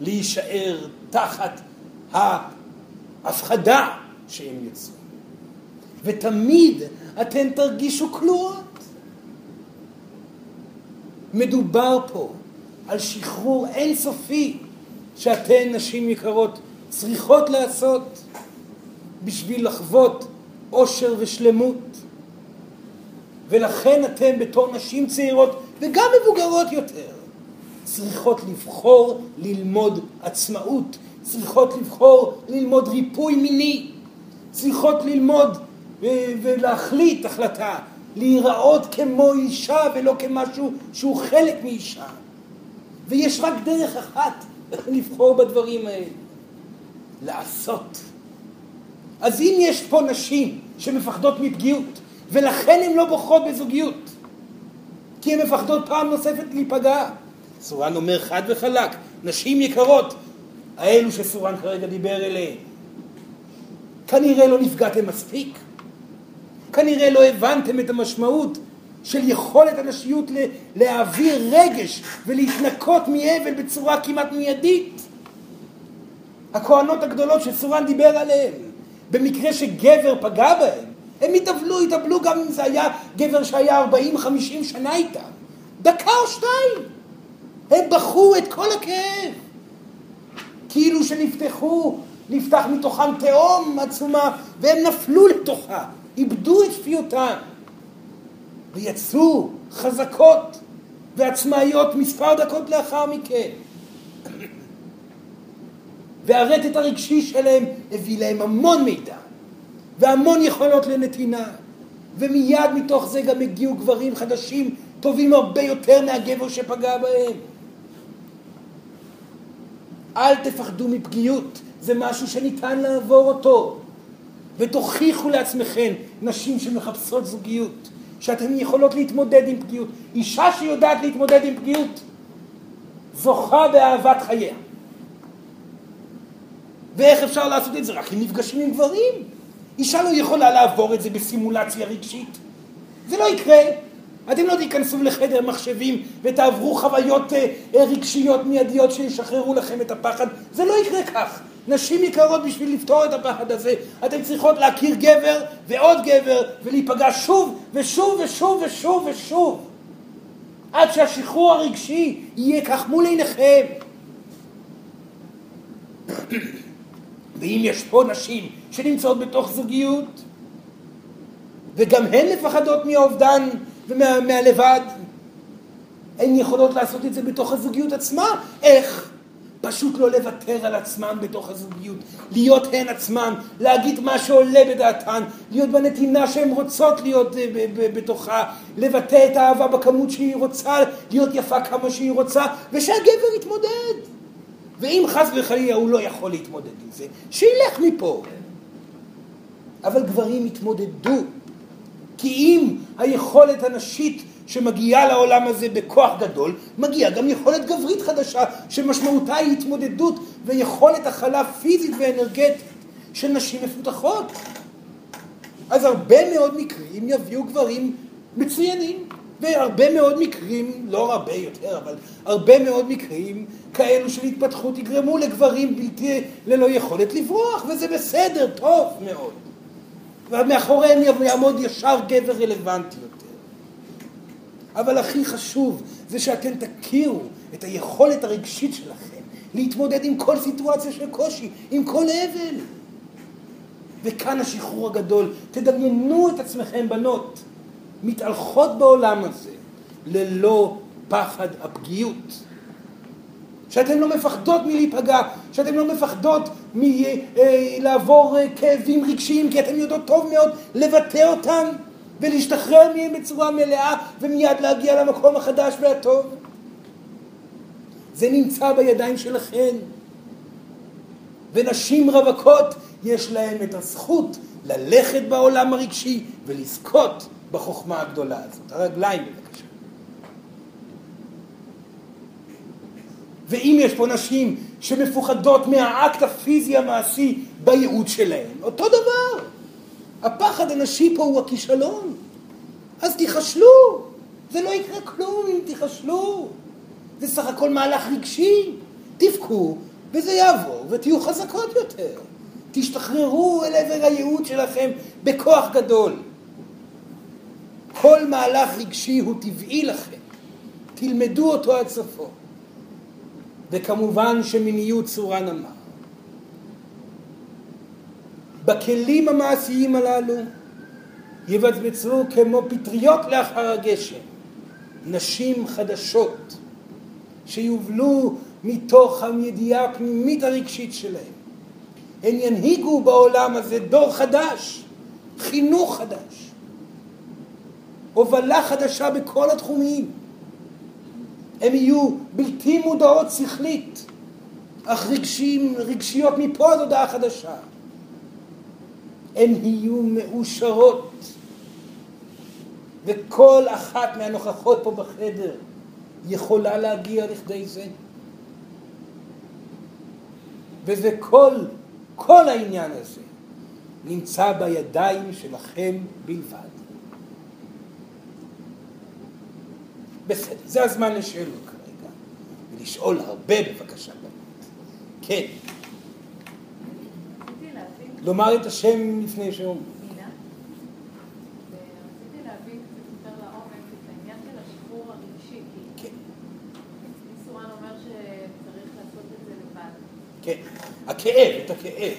להישאר תחת ההפחדה שהם יצאו. ותמיד אתן תרגישו כלואות. מדובר פה על שחרור אינסופי שאתן, נשים יקרות, צריכות לעשות בשביל לחוות אושר ושלמות. ולכן אתן בתור נשים צעירות וגם מבוגרות יותר צריכות לבחור ללמוד עצמאות, צריכות לבחור ללמוד ריפוי מיני, צריכות ללמוד ולהחליט החלטה, להיראות כמו אישה ולא כמשהו שהוא חלק מאישה. ויש רק דרך אחת לבחור בדברים האלה, לעשות. אז אם יש פה נשים שמפחדות מפגיעות, ולכן הן לא בוחרות בזוגיות, כי הן מפחדות פעם נוספת להיפגע. סורן אומר חד וחלק, נשים יקרות, האלו שסורן כרגע דיבר אליהן, כנראה לא נפגעתם מספיק, כנראה לא הבנתם את המשמעות של יכולת הנשיות להעביר רגש ולהתנקות מאבל בצורה כמעט מיידית. הכהנות הגדולות שסורן דיבר עליהן, במקרה שגבר פגע בהן, הם יתאבלו, יתאבלו גם אם זה היה גבר שהיה 40-50 שנה איתם. דקה או שתיים. הם בכו את כל הכאב. כאילו שנפתחו, נפתח מתוכם תהום עצומה, והם נפלו לתוכה, איבדו את שפיותם. ויצאו חזקות ועצמאיות מספר דקות לאחר מכן. והרטט הרגשי שלהם הביא להם המון מידע. והמון יכולות לנתינה. ומיד מתוך זה גם הגיעו גברים חדשים טובים הרבה יותר מהגבר שפגע בהם. אל תפחדו מפגיעות, זה משהו שניתן לעבור אותו. ותוכיחו לעצמכם, נשים שמחפשות זוגיות, שאתן יכולות להתמודד עם פגיעות. אישה שיודעת להתמודד עם פגיעות, זוכה באהבת חייה. ואיך אפשר לעשות את זה? רק אם נפגשים עם גברים. אישה לא יכולה לעבור את זה בסימולציה רגשית. זה לא יקרה. אתם לא תיכנסו לחדר מחשבים ותעברו חוויות אה, אה, רגשיות מיידיות שישחררו לכם את הפחד. זה לא יקרה כך. נשים יקרות בשביל לפתור את הפחד הזה, אתן צריכות להכיר גבר ועוד גבר ולהיפגע שוב ושוב ושוב ושוב ושוב עד שהשחרור הרגשי יהיה כך מול עיניכם. ואם יש פה נשים שנמצאות בתוך זוגיות, וגם הן מפחדות מהאובדן ומהלבד, הן יכולות לעשות את זה בתוך הזוגיות עצמה. איך? פשוט לא לוותר על עצמן בתוך הזוגיות, להיות הן עצמן, להגיד מה שעולה בדעתן, להיות בנתינה שהן רוצות להיות אה, בתוכה, לבטא את האהבה בכמות שהיא רוצה, להיות יפה כמה שהיא רוצה, ושהגבר יתמודד. ואם חס וחלילה הוא לא יכול להתמודד עם זה, שילך מפה. אבל גברים יתמודדו, כי אם היכולת הנשית שמגיעה לעולם הזה בכוח גדול, מגיעה גם יכולת גברית חדשה, שמשמעותה היא התמודדות ויכולת הכלה פיזית ואנרגטית של נשים מפותחות. אז הרבה מאוד מקרים יביאו גברים מצוינים, והרבה מאוד מקרים, לא הרבה יותר, אבל הרבה מאוד מקרים כאלו של התפתחות יגרמו לגברים בלתי, ללא יכולת לברוח, וזה בסדר, טוב מאוד. ומאחוריהם יעמוד ישר גבר רלוונטי יותר. אבל הכי חשוב זה שאתם תכירו את היכולת הרגשית שלכם להתמודד עם כל סיטואציה של קושי, עם כל אבל. וכאן השחרור הגדול. תדמיינו את עצמכם, בנות, מתהלכות בעולם הזה ללא פחד הפגיעות. שאתן לא מפחדות מלהיפגע, שאתן לא מפחדות מלעבור אה, כאבים רגשיים, כי אתן יודעות טוב מאוד לבטא אותם ולהשתחרר מהם בצורה מלאה ומיד להגיע למקום החדש והטוב. זה נמצא בידיים שלכן. ונשים רווקות יש להן את הזכות ללכת בעולם הרגשי ולזכות בחוכמה הגדולה הזאת. הרגליים בבקשה. ואם יש פה נשים שמפוחדות מהאקט הפיזי המעשי בייעוד שלהן, אותו דבר. הפחד הנשי פה הוא הכישלון. אז תיכשלו. זה לא יקרה כלום אם תיכשלו. זה סך הכל מהלך רגשי. תבכו וזה יעבור ותהיו חזקות יותר. תשתחררו אל עבר הייעוד שלכם בכוח גדול. כל מהלך רגשי הוא טבעי לכם. תלמדו אותו עד סופו. וכמובן שמיניות צורה נמה. בכלים המעשיים הללו יבצבצו כמו פטריות לאחר הגשם, נשים חדשות שיובלו מתוך הידיעה הפנימית הרגשית שלהם. הן ינהיגו בעולם הזה דור חדש, חינוך חדש, הובלה חדשה בכל התחומים. הן יהיו בלתי מודעות שכלית, אך רגשיים, רגשיות מפה עד הודעה חדשה. הן יהיו מאושרות. וכל אחת מהנוכחות פה בחדר יכולה להגיע לכדי זה. וזה כל, כל העניין הזה נמצא בידיים שלכם בלבד. בסדר, זה הזמן לשאלות כרגע, ולשאול הרבה בבקשה. כן. לומר את השם לפני שאומרים. כן, הכאב, את הכאב.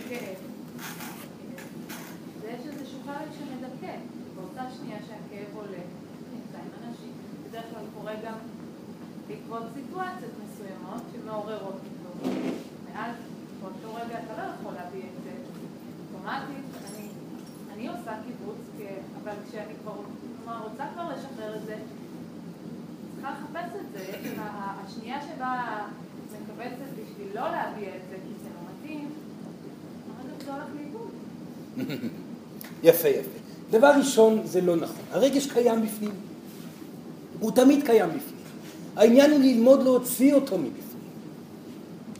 ויש איזשהו חלק שמדכא, באותה שנייה שהכאב עולה, נמצא עם אנשים, בדרך כלל קורה גם בעקבות סיטואציות מסוימות שמעוררות אותו, ואז באותו רגע אתה לא יכול להביא את אוטומטית, אני, אני עושה קיבוץ, אבל כשאני כבר רוצה כבר לשחרר את זה, צריכה לחפש את זה, השנייה שבה מקבצת בשביל לא להביע את זה, כי זה לא מתאים, הרגע זה הולך לאיבוד. יפה, יפה. דבר ראשון, זה לא נכון. הרגש קיים בפנים. הוא תמיד קיים בפנים. העניין הוא ללמוד להוציא אותו מבפנים.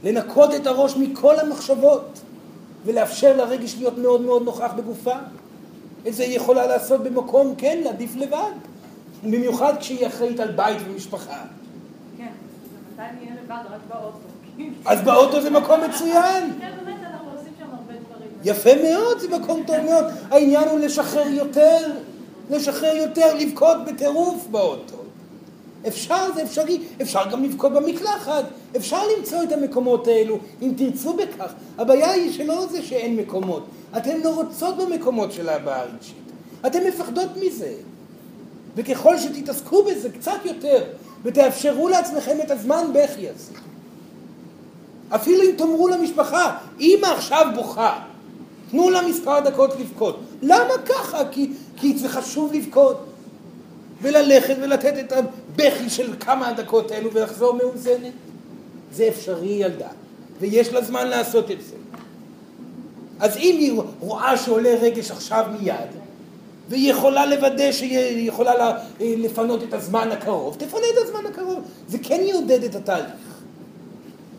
לנקות את הראש מכל המחשבות, ולאפשר לרגש להיות מאוד מאוד נוכח בגופה. את זה היא יכולה לעשות במקום, כן, עדיף לבד. במיוחד כשהיא אחראית על בית ומשפחה. כן, מתי נהיה לבד? רק באוטו. אז באוטו זה מקום מצוין. כן, באמת, אנחנו עושים שם הרבה דברים. יפה מאוד, זה מקום טוב מאוד. העניין הוא לשחרר יותר, לשחרר יותר, לבכות בטירוף באוטו. אפשר, זה אפשרי, אפשר גם לבכות במקלחת, אפשר למצוא את המקומות האלו, אם תרצו בכך. הבעיה היא שלא זה שאין מקומות, אתן לא רוצות במקומות של הבעה הרגשית. אתן מפחדות מזה. וככל שתתעסקו בזה קצת יותר, ותאפשרו לעצמכם את הזמן בכי הזה. אפילו אם תאמרו למשפחה, אמא עכשיו בוכה, תנו לה מספר דקות לבכות. למה ככה? כי, כי זה חשוב לבכות. וללכת ולתת את הבכי של כמה הדקות האלו ולחזור מאוזנת. זה אפשרי ילדה, ויש לה זמן לעשות את זה. אז אם היא רואה שעולה רגש עכשיו מיד, והיא יכולה לוודא שהיא יכולה לפנות את הזמן הקרוב, תפנה את הזמן הקרוב. זה כן יעודד את התהליך.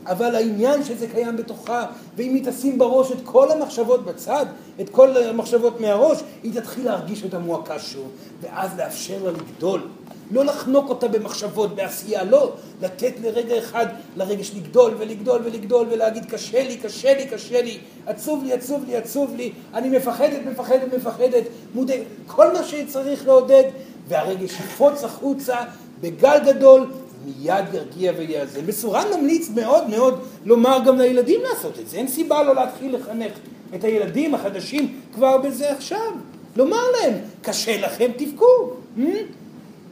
אבל העניין שזה קיים בתוכה, ואם היא תשים בראש את כל המחשבות בצד, את כל המחשבות מהראש, היא תתחיל להרגיש אותה מועקה שוב, ואז לאפשר לה לגדול. לא לחנוק אותה במחשבות, בעשייה, לא. לתת לרגע אחד לרגש לגדול ולגדול ולגדול ולהגיד קשה לי, קשה לי, קשה לי, עצוב לי, עצוב לי, עצוב לי, אני מפחדת, מפחדת, מפחדת, מודד, כל מה שצריך לעודד, והרגש יפוץ החוצה בגל גדול מיד ירגיע ויאזן. בסורה נמליץ מאוד מאוד לומר גם לילדים לעשות את זה. אין סיבה לא להתחיל לחנך את הילדים החדשים כבר בזה עכשיו. לומר להם, קשה לכם, תבכו. Hmm?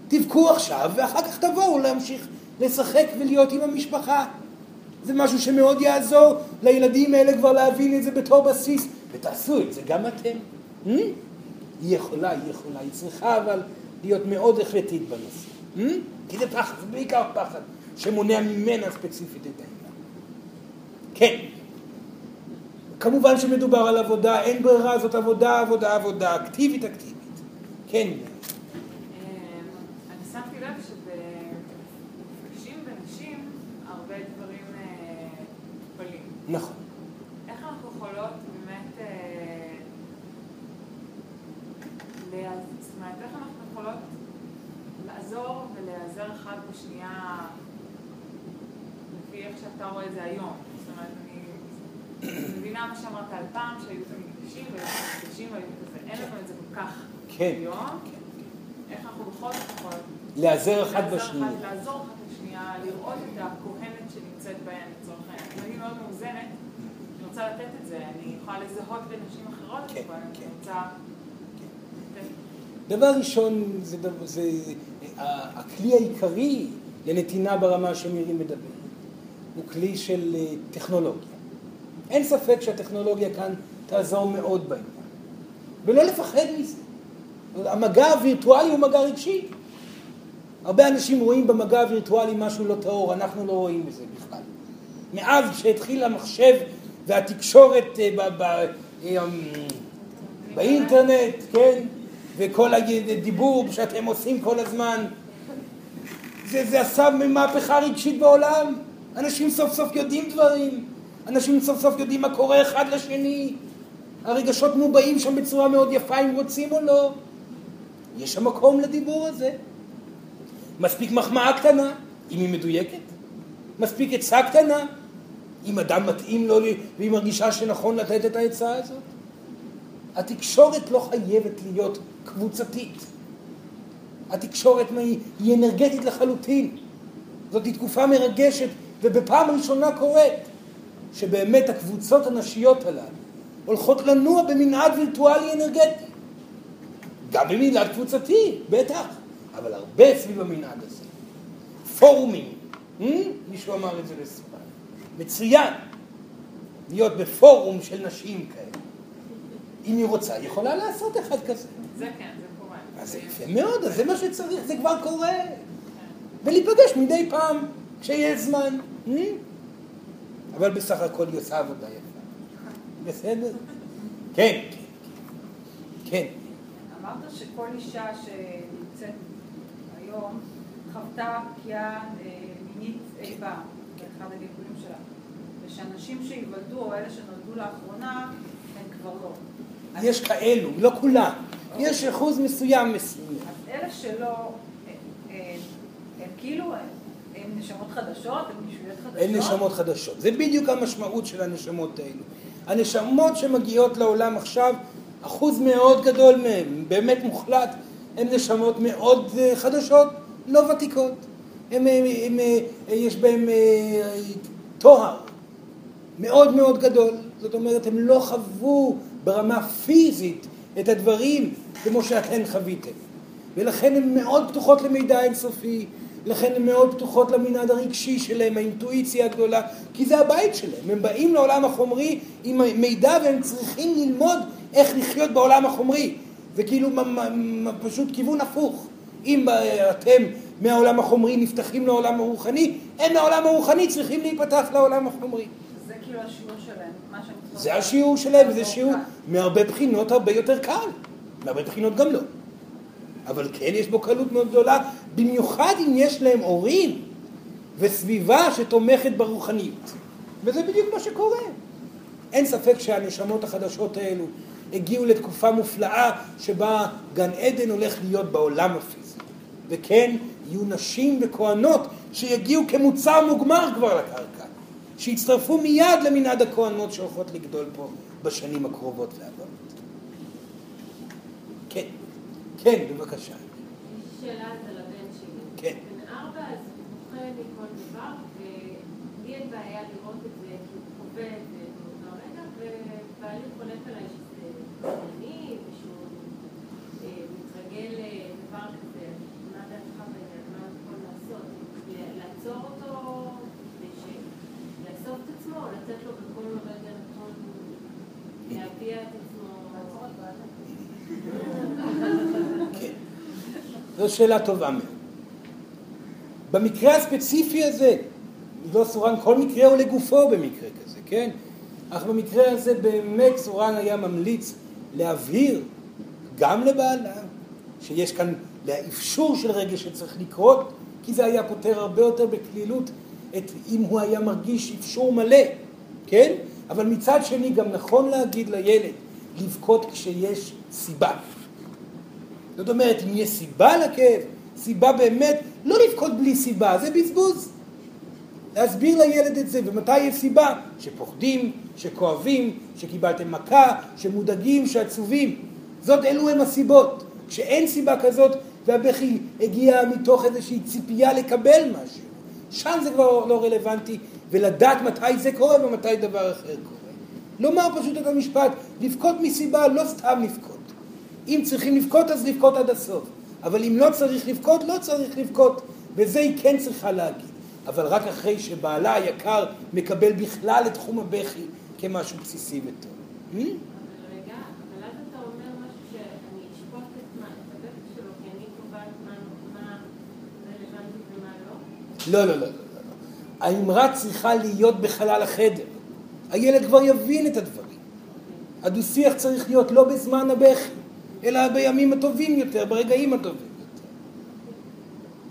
תבכו עכשיו, ואחר כך תבואו להמשיך לשחק ולהיות עם המשפחה. זה משהו שמאוד יעזור לילדים האלה כבר להבין את זה בתור בסיס, ותעשו את זה גם אתם. Hmm? היא יכולה, היא יכולה, היא צריכה אבל להיות מאוד החלטית בנושא. Hmm? כי זה פחד, זה בעיקר פחד שמונע ממנה ספציפית את העניין. כן. כמובן שמדובר על עבודה, אין ברירה, זאת עבודה, עבודה, עבודה, אקטיבית, אקטיבית. כן. אמ, אני שמתי לב שבנשים ונשים הרבה דברים מטופלים. אה, נכון. איך אנחנו יכולות באמת, אה, זאת אומרת, איך אנחנו יכולות לעזור ולהיעזר אחד בשנייה לפי איך שאתה רואה את זה היום. זאת אומרת, אני מבינה מה שאמרת על פעם, שהיו תמיד קשים והיו תמיד קשים והיו כזה, אין לנו את זה כל כך כן. היום. איך אנחנו בכל זאת יכולים... להיעזר אחד בשני. לעזור אחת לשנייה, לראות את הכהנת שנמצאת בהן לצורך העניין. אני מאוד מאוזנת, אני רוצה לתת את זה, אני יכולה לזהות בנשים אחרות, כן, אבל אני כן. רוצה... דבר ראשון, זה, זה הכלי העיקרי לנתינה ברמה שמירי מדברת, הוא כלי של אה, טכנולוגיה. אין ספק שהטכנולוגיה כאן תעזור מאוד בעניין, ולא לפחד מזה. המגע הווירטואלי הוא מגע רגשי. הרבה אנשים רואים במגע הווירטואלי משהו לא טהור, אנחנו לא רואים בזה בכלל. מאז שהתחיל המחשב והתקשורת אה, אה, באינטרנט, כן, וכל הדיבור שאתם עושים כל הזמן, זה, זה עשה מהפכה רגשית בעולם. אנשים סוף סוף יודעים דברים, אנשים סוף סוף יודעים מה קורה אחד לשני, הרגשות מובעים שם בצורה מאוד יפה אם רוצים או לא. יש שם מקום לדיבור הזה. מספיק מחמאה קטנה, אם היא מדויקת. מספיק עצה קטנה, אם אדם מתאים לו והיא מרגישה שנכון לתת את העצה הזאת. התקשורת לא חייבת להיות קבוצתית. התקשורת היא, אנרגטית לחלוטין. זאת תקופה מרגשת, ובפעם ראשונה קורית שבאמת הקבוצות הנשיות הללו הולכות לנוע במנעד וירטואלי אנרגטי. גם במנעד קבוצתי, בטח, אבל הרבה סביב המנעד הזה. פורומים, hmm? מישהו אמר את זה לסימן. מצוין, להיות בפורום של נשים כאלה. אם היא רוצה, היא יכולה לעשות אחד כזה. זה כן, זה קורה. אז זה יפה מאוד, אז זה מה שצריך, זה כבר קורה. ולהיפגש מדי פעם, כשיש זמן. Hmm? אבל בסך הכל היא עושה עבודה יפה. בסדר? כן, כן, כן. אמרת שכל אישה שנמצאת היום חוותה פגיעה אה, מינית אי פעם, באחד הגלגולים שלה, ושאנשים שייוולדו או אלה שנולדו לאחרונה, הם כבר לא. יש כאלו, לא כולם. יש אחוז מסוים מסוים. אז אלה שלא, אה, אה, הם כאילו, הם- הם נשמות חדשות, הם ישויות חדשות? אין נשמות חדשות. זה בדיוק המשמעות של הנשמות האלו. הנשמות שמגיעות לעולם עכשיו, אחוז מאוד גדול מהן, באמת מוחלט, הן נשמות מאוד אה, חדשות, לא ותיקות. הם, הם, הם, אה, יש בהן אה, טוהר מאוד מאוד גדול. זאת אומרת, הם לא חוו ברמה פיזית את הדברים כמו שאתן חוויתם. ולכן הן מאוד פתוחות למידע אינסופי, לכן הן מאוד פתוחות למנעד הרגשי שלהם, האינטואיציה הגדולה, כי זה הבית שלהם. הם באים לעולם החומרי עם מידע והם צריכים ללמוד איך לחיות בעולם החומרי. זה כאילו פשוט כיוון הפוך. אם אתם מהעולם החומרי נפתחים לעולם הרוחני, הם מהעולם הרוחני צריכים להיפתח לעולם החומרי. זה כאילו השיעור שלהם, מה שהם זה. השיעור שלהם, לא שיעור. מהרבה בחינות הרבה יותר קל. מהרבה בחינות גם לא. אבל כן יש בו קלות מאוד גדולה, במיוחד אם יש להם הורים וסביבה שתומכת ברוחניות. וזה בדיוק מה שקורה. אין ספק שהנשמות החדשות האלו הגיעו לתקופה מופלאה שבה גן עדן הולך להיות בעולם הפיזי. וכן, יהיו נשים וכהנות שיגיעו כמוצר מוגמר כבר לקרקע, שיצטרפו מיד למנעד הכהנות שהולכות לגדול פה בשנים הקרובות והבאות. כן, כן, בבקשה. יש שאלה על הבן שלי. כן. בן ארבע, אז הוא מכל דבר, ולי אין בעיה לראות את זה, כי הוא חווה את זה באותו רגע, ובעלי חולק עליי שזה ושהוא אה, מתרגל לדבר כזה. מה דעתך בעניין? מה הוא יכול לעשות? ל- לעצור אותו, וש- לאסוף את עצמו, או לתת לו בכל רגע נתון להביע את עצמו? לעצור את בעלי. כן. זו שאלה טובה מאוד. במקרה הספציפי הזה, לא סורן, כל מקרה הוא לגופו במקרה כזה, כן? אך במקרה הזה באמת סורן היה ממליץ להבהיר גם לבעלה שיש כאן אפשור של רגש שצריך לקרות, כי זה היה פותר הרבה יותר בקלילות את אם הוא היה מרגיש אפשור מלא, כן? אבל מצד שני גם נכון להגיד לילד לבכות כשיש סיבה. זאת אומרת, אם יש סיבה לכאב, סיבה באמת, לא לבכות בלי סיבה, זה בזבוז. להסביר לילד את זה, ומתי יש סיבה? שפוחדים, שכואבים, שקיבלתם מכה, שמודאגים, שעצובים. זאת, אלו הם הסיבות. כשאין סיבה כזאת, והבכי הגיע מתוך איזושהי ציפייה לקבל משהו. שם זה כבר לא רלוונטי, ולדעת מתי זה קורה ומתי דבר אחר קורה. לומר פשוט את המשפט, לבכות מסיבה, לא סתם לבכות. אם צריכים לבכות אז לבכות עד הסוף, אבל אם לא צריך לבכות, לא צריך לבכות, וזה היא כן צריכה להגיד. אבל רק אחרי שבעלה היקר מקבל בכלל את תחום הבכי כמשהו בסיסי וטוב. לא, לא, לא, לא. האמרה צריכה להיות בחלל החדר. הילד כבר יבין את הדברים. הדו-שיח צריך להיות לא בזמן הבכי, אלא בימים הטובים יותר, ברגעים הטובים יותר.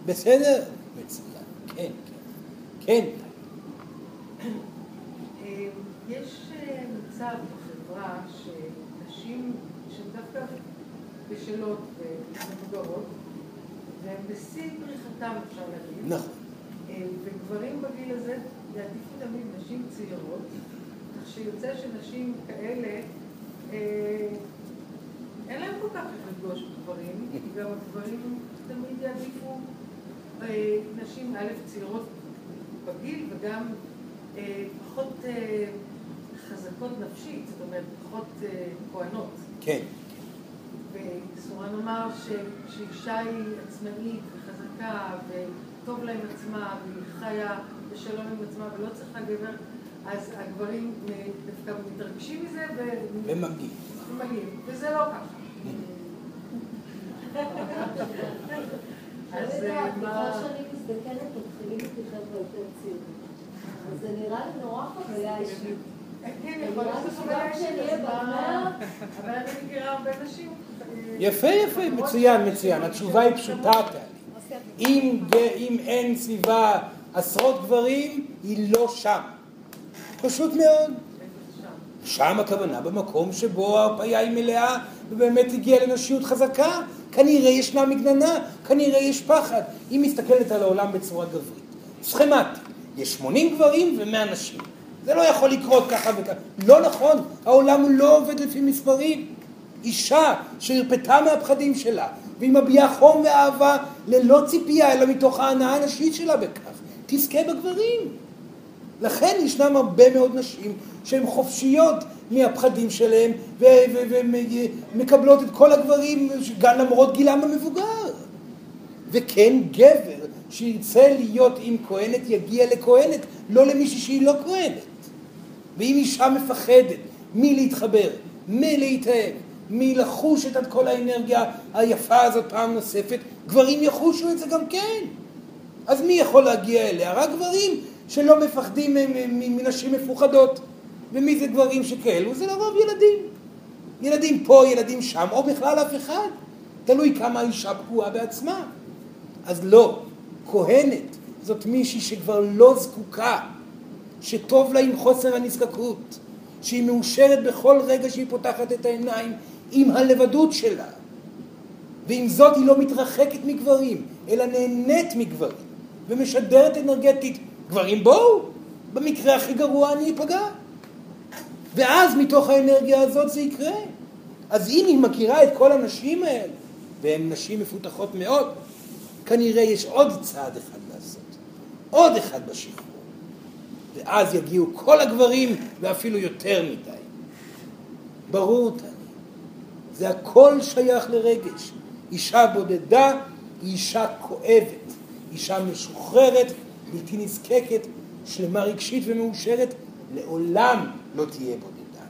בסדר? מצוין. כן, כן. כן. יש מצב בחברה שנשים שהן דווקא בשלות ומבוגרות, והן בשיא פריחתן אפשר להגיד. נכון. וגברים בגיל הזה יעדיפו תמיד נשים צעירות, כך שיוצא שנשים כאלה, אה, אין להם כל כך לפגוש גברים, גם הגברים תמיד יעדיפו אה, נשים א' צעירות בגיל וגם אה, פחות חזקות נפשית, זאת אומרת פחות כהנות. כן. וסורן אמר שאישה היא עצמאית וחזקה טוב להם עצמה, והיא חיה בשלום עם עצמה ולא צריכה גבר, אז הגברים דווקא מתרגשים מזה. ומגיעים, וזה לא ככה. אז אה, מה... שאני מזדקנת מתחילים. אז זה נראה לי נורא חוויה אישית. כן. יפה, יפה, מצוין, מצוין. התשובה היא פשוטה. אם, אם אין סביבה עשרות גברים, היא לא שם. פשוט מאוד. שם הכוונה במקום שבו ההרפאיה היא מלאה ובאמת הגיעה לנשיות חזקה. כנראה ישנה מגננה, כנראה יש פחד. היא מסתכלת על העולם בצורה גברית. סכמטי, יש 80 גברים ו-100 נשים. זה לא יכול לקרות ככה וככה. לא נכון, העולם לא עובד לפי מספרים. אישה שהרפתה מהפחדים שלה, והיא מביעה חום ואהבה ללא ציפייה, אלא מתוך ההנאה הנשית שלה בכך. תזכה בגברים. לכן ישנם הרבה מאוד נשים שהן חופשיות מהפחדים שלהם ומקבלות את כל הגברים גם למרות גילם המבוגר. וכן גבר שירצה להיות עם כהנת יגיע לכהנת, לא למישהי שהיא לא כהנת. ואם אישה מפחדת מלהתחבר, מלהתאהב, מלחוש את כל האנרגיה היפה הזאת פעם נוספת, גברים יחושו את זה גם כן. אז מי יכול להגיע אליה? רק גברים שלא מפחדים מנשים מפוחדות. ומי זה גברים שכאלו? זה לרוב ילדים. ילדים פה, ילדים שם, או בכלל אף אחד. תלוי כמה האישה פגועה בעצמה. אז לא, כהנת זאת מישהי שכבר לא זקוקה, שטוב לה עם חוסר הנזקקות, שהיא מאושרת בכל רגע שהיא פותחת את העיניים עם הלבדות שלה. ועם זאת היא לא מתרחקת מגברים, אלא נהנית מגברים, ומשדרת אנרגטית, גברים בואו, במקרה הכי גרוע אני אפגע. ואז מתוך האנרגיה הזאת זה יקרה. אז אם היא מכירה את כל הנשים האלה, והן נשים מפותחות מאוד, כנראה יש עוד צעד אחד לעשות, עוד אחד בשחרור. ואז יגיעו כל הגברים ואפילו יותר מדי. ברור, תני, זה הכל שייך לרגש. אישה בודדה היא אישה כואבת, אישה משוחררת, בלתי נזקקת, שלמה רגשית ומאושרת, לעולם לא תהיה בודדה.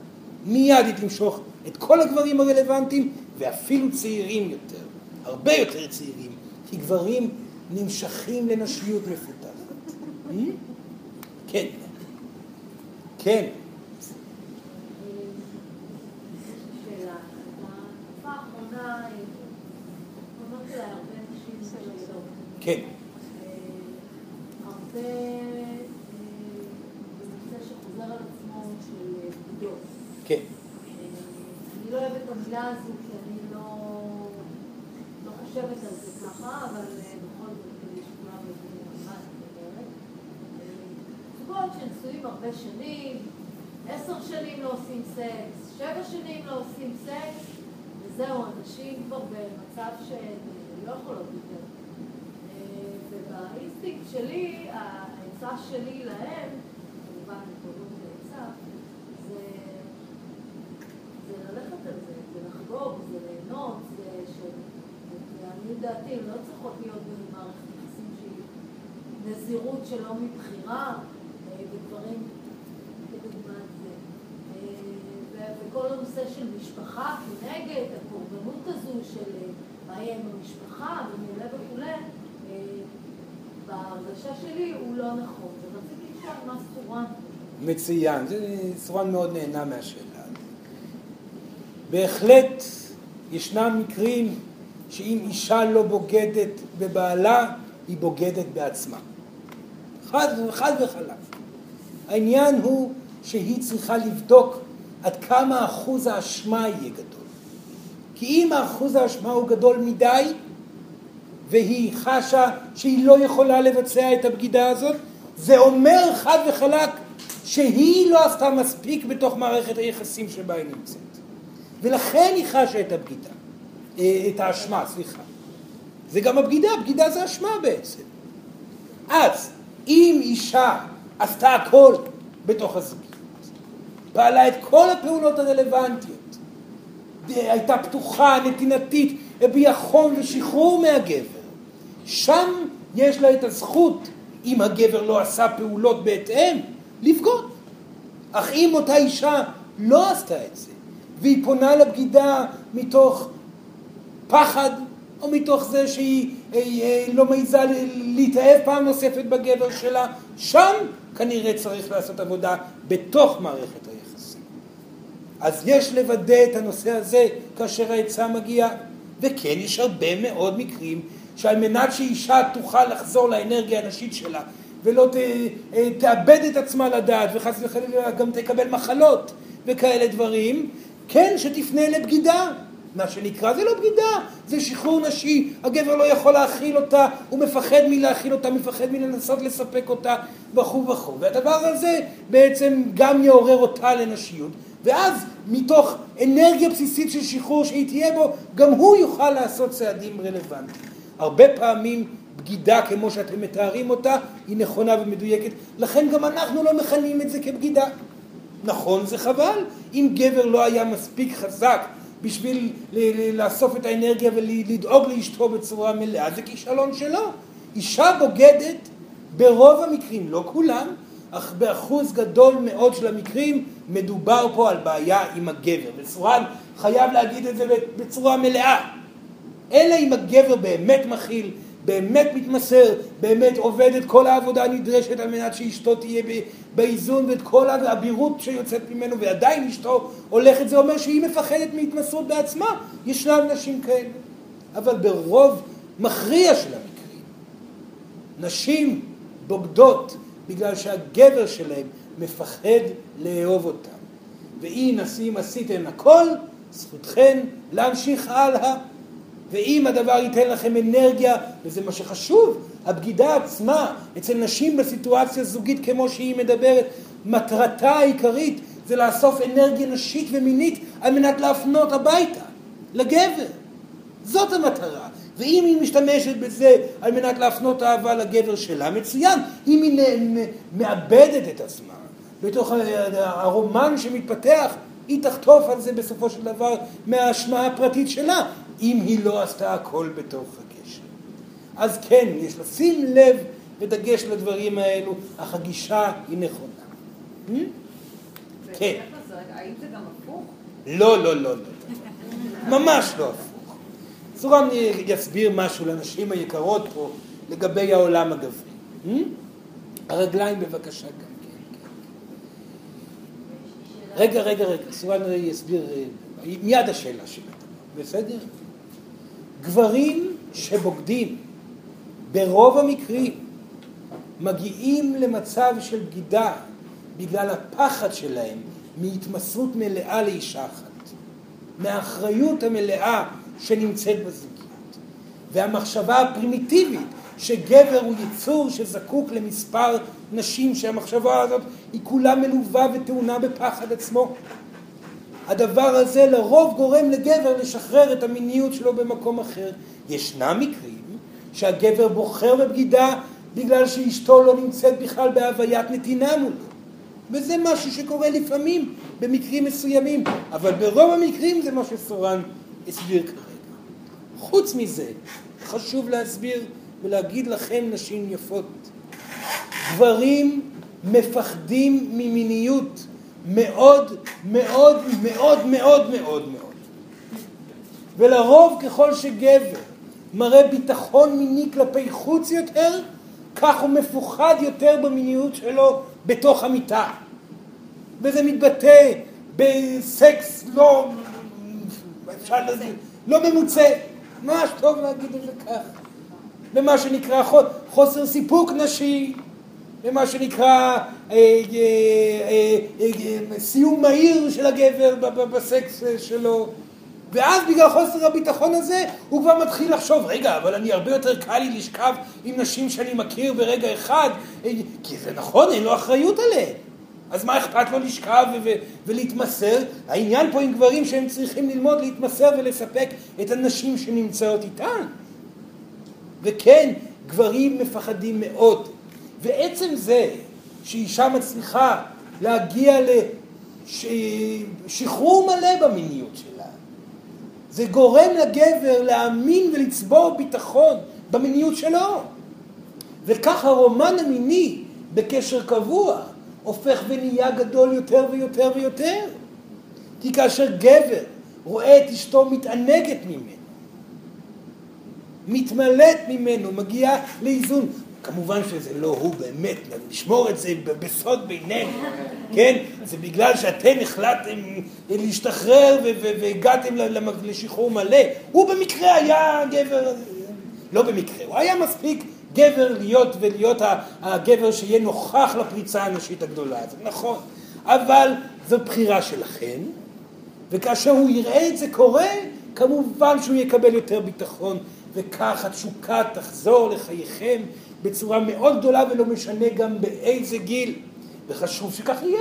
מיד היא תמשוך את כל הגברים הרלוונטיים ואפילו צעירים יותר, הרבה יותר צעירים, כי גברים נמשכים לנשיות מפותחת. כן. כן. כן. הרבה נושא שחוזר על עצמו של בגידות. כן. אני לא אוהבת את המילה הזו כי אני לא, לא חושבת על זה ככה, אבל בכל זאת, כדי שכולם יבינו על מה אני מדברת. זוגות שנשואים הרבה שנים, עשר שנים לא עושים סקס, שבע שנים לא עושים סקס, וזהו, אנשים כבר במצב של... לא יכולות יותר. אה, ובאינסטינקט שלי, העצה שלי להם, כמובן התעוררות ועצה, זה, זה ללכת על זה, זה לחגוג, זה ליהנות, זה ש... לעניות דעתי, לא צריכות להיות במערכת יחסים שהיא נזירות שלא מבחירה, אה, ודברים כדוגמת זה. אה, וכל הנושא של משפחה כנגד, הקורבנות הזו של אה, מה יהיה עם המשפחה וכולי וכולי, בהרגשה שלי הוא לא נכון. ורציתי לשאול מה סורן. מצוין, סורן מאוד נהנה מהשאלה. בהחלט ישנם מקרים שאם אישה לא בוגדת בבעלה, היא בוגדת בעצמה. חד, חד וחלק. העניין הוא שהיא צריכה לבדוק עד כמה אחוז האשמה יהיה גדול. כי אם אחוז האשמה הוא גדול מדי, והיא חשה שהיא לא יכולה לבצע את הבגידה הזאת, זה אומר חד וחלק שהיא לא עשתה מספיק בתוך מערכת היחסים שבה היא נמצאת. ולכן היא חשה את הבגידה. אה, את האשמה, סליחה. זה גם הבגידה, בגידה זה אשמה בעצם. אז אם אישה עשתה הכל בתוך הזוגיות, פעלה את כל הפעולות הרלוונטיות, הייתה פתוחה, נתינתית, הביעה חום ושחרור מהגבר, שם יש לה את הזכות, אם הגבר לא עשה פעולות בהתאם, לבגוד. אך אם אותה אישה לא עשתה את זה, והיא פונה לבגידה מתוך פחד, או מתוך זה שהיא אה, אה, לא מעיזה להתאהב פעם נוספת בגבר שלה, שם כנראה צריך לעשות עבודה בתוך מערכת היחסים. אז יש לוודא את הנושא הזה כאשר העצה מגיעה, וכן יש הרבה מאוד מקרים שעל מנת שאישה תוכל לחזור לאנרגיה הנשית שלה ולא ת, אה, תאבד את עצמה לדעת וחס וחלילה גם תקבל מחלות וכאלה דברים, כן שתפנה לבגידה מה שנקרא, זה לא בגידה, זה שחרור נשי, הגבר לא יכול להכיל אותה, הוא מפחד מלהכיל אותה, מפחד מלנסות לספק אותה וכו' וכו'. והדבר הזה בעצם גם יעורר אותה לנשיות, ואז מתוך אנרגיה בסיסית של שחרור שהיא תהיה בו, גם הוא יוכל לעשות צעדים רלוונטיים. הרבה פעמים בגידה כמו שאתם מתארים אותה היא נכונה ומדויקת, לכן גם אנחנו לא מכנים את זה כבגידה. נכון, זה חבל, אם גבר לא היה מספיק חזק בשביל לאסוף את האנרגיה ולדאוג לאשתו בצורה מלאה, זה כישלון שלו. אישה בוגדת ברוב המקרים, לא כולם, אך באחוז גדול מאוד של המקרים מדובר פה על בעיה עם הגבר. וסורן חייב להגיד את זה בצורה מלאה. אלא אם הגבר באמת מכיל באמת מתמסר, באמת עובד את כל העבודה הנדרשת על מנת שאשתו תהיה באיזון ואת כל האבירות שיוצאת ממנו ועדיין אשתו הולכת, זה אומר שהיא מפחדת מהתמסרות בעצמה. ישנם נשים כאלה. אבל ברוב מכריע של המקרים, נשים בוגדות בגלל שהגבר שלהם מפחד לאהוב אותם. ואם עשיתם הכל, זכותכן להמשיך הלאה. ואם הדבר ייתן לכם אנרגיה, וזה מה שחשוב, הבגידה עצמה אצל נשים בסיטואציה זוגית כמו שהיא מדברת, מטרתה העיקרית זה לאסוף אנרגיה נשית ומינית על מנת להפנות הביתה, לגבר. זאת המטרה. ואם היא משתמשת בזה על מנת להפנות אהבה לגבר שלה, מצוין. אם היא מאבדת את עצמה בתוך הרומן שמתפתח, היא תחטוף על זה בסופו של דבר מהאשמה הפרטית שלה. אם היא לא עשתה הכל בתוך הגשר. אז כן, יש לשים לב ודגש לדברים האלו, אך הגישה היא נכונה. Hmm? כן. האם זה גם הפוך? לא, לא, לא, לא. ממש לא הפוך. צורם יסביר משהו לנשים היקרות פה לגבי העולם הגברי. Hmm? הרגליים בבקשה גם כן. כן. רגע, רגע, רגע, סורן יסביר אה, מיד השאלה שלך. בסדר? גברים שבוגדים ברוב המקרים מגיעים למצב של בגידה בגלל הפחד שלהם מהתמסרות מלאה לאישה אחת, מהאחריות המלאה שנמצאת בזוגיות, והמחשבה הפרימיטיבית שגבר הוא יצור שזקוק למספר נשים, שהמחשבה הזאת היא כולה מלווה וטעונה בפחד עצמו. הדבר הזה לרוב גורם לגבר לשחרר את המיניות שלו במקום אחר. ישנם מקרים שהגבר בוחר בבגידה בגלל שאשתו לא נמצאת בכלל בהוויית נתינה מולו. וזה משהו שקורה לפעמים, במקרים מסוימים, אבל ברוב המקרים זה מה שסורן הסביר כרגע. חוץ מזה, חשוב להסביר ולהגיד לכם, נשים יפות, גברים מפחדים ממיניות מאוד מאוד מאוד מאוד מאוד מאוד. ולרוב ככל שגבר מראה ביטחון מיני כלפי חוץ יותר, כך הוא מפוחד יותר במיניות שלו בתוך המיטה. וזה מתבטא בסקס לא, אפשר להגיד, לא ממוצה. ממש טוב להגיד את זה כך. במה שנקרא חוסר סיפוק נשי, במה שנקרא סיום מהיר של הגבר בסקס שלו. ואז בגלל חוסר הביטחון הזה הוא כבר מתחיל לחשוב, רגע, אבל אני הרבה יותר קל לי לשכב עם נשים שאני מכיר ברגע אחד, אה, כי זה נכון, אין לו אחריות עליהן. אז מה אכפת לו לשכב ולהתמסר? העניין פה עם גברים שהם צריכים ללמוד להתמסר ולספק את הנשים שנמצאות איתן. וכן, גברים מפחדים מאוד. ועצם זה שאישה מצליחה להגיע לשחרור מלא במיניות שלה, זה גורם לגבר להאמין ולצבור ביטחון במיניות שלו. וכך הרומן המיני בקשר קבוע הופך ונהיה גדול יותר ויותר ויותר. כי כאשר גבר רואה את אשתו מתענגת ממנו, מתמלאת ממנו, מגיעה לאיזון. כמובן שזה לא הוא באמת, לשמור את זה בסוד בינינו, כן? זה בגלל שאתם החלטתם להשתחרר והגעתם לשחרור מלא. הוא במקרה היה גבר, לא במקרה, הוא היה מספיק גבר להיות ולהיות הגבר שיהיה נוכח לפריצה הנשית הגדולה הזאת, נכון. אבל זו בחירה שלכם, וכאשר הוא יראה את זה קורה, כמובן שהוא יקבל יותר ביטחון, וכך התשוקה תחזור לחייכם בצורה מאוד גדולה ולא משנה גם באיזה גיל. וחשוב שכך יהיה.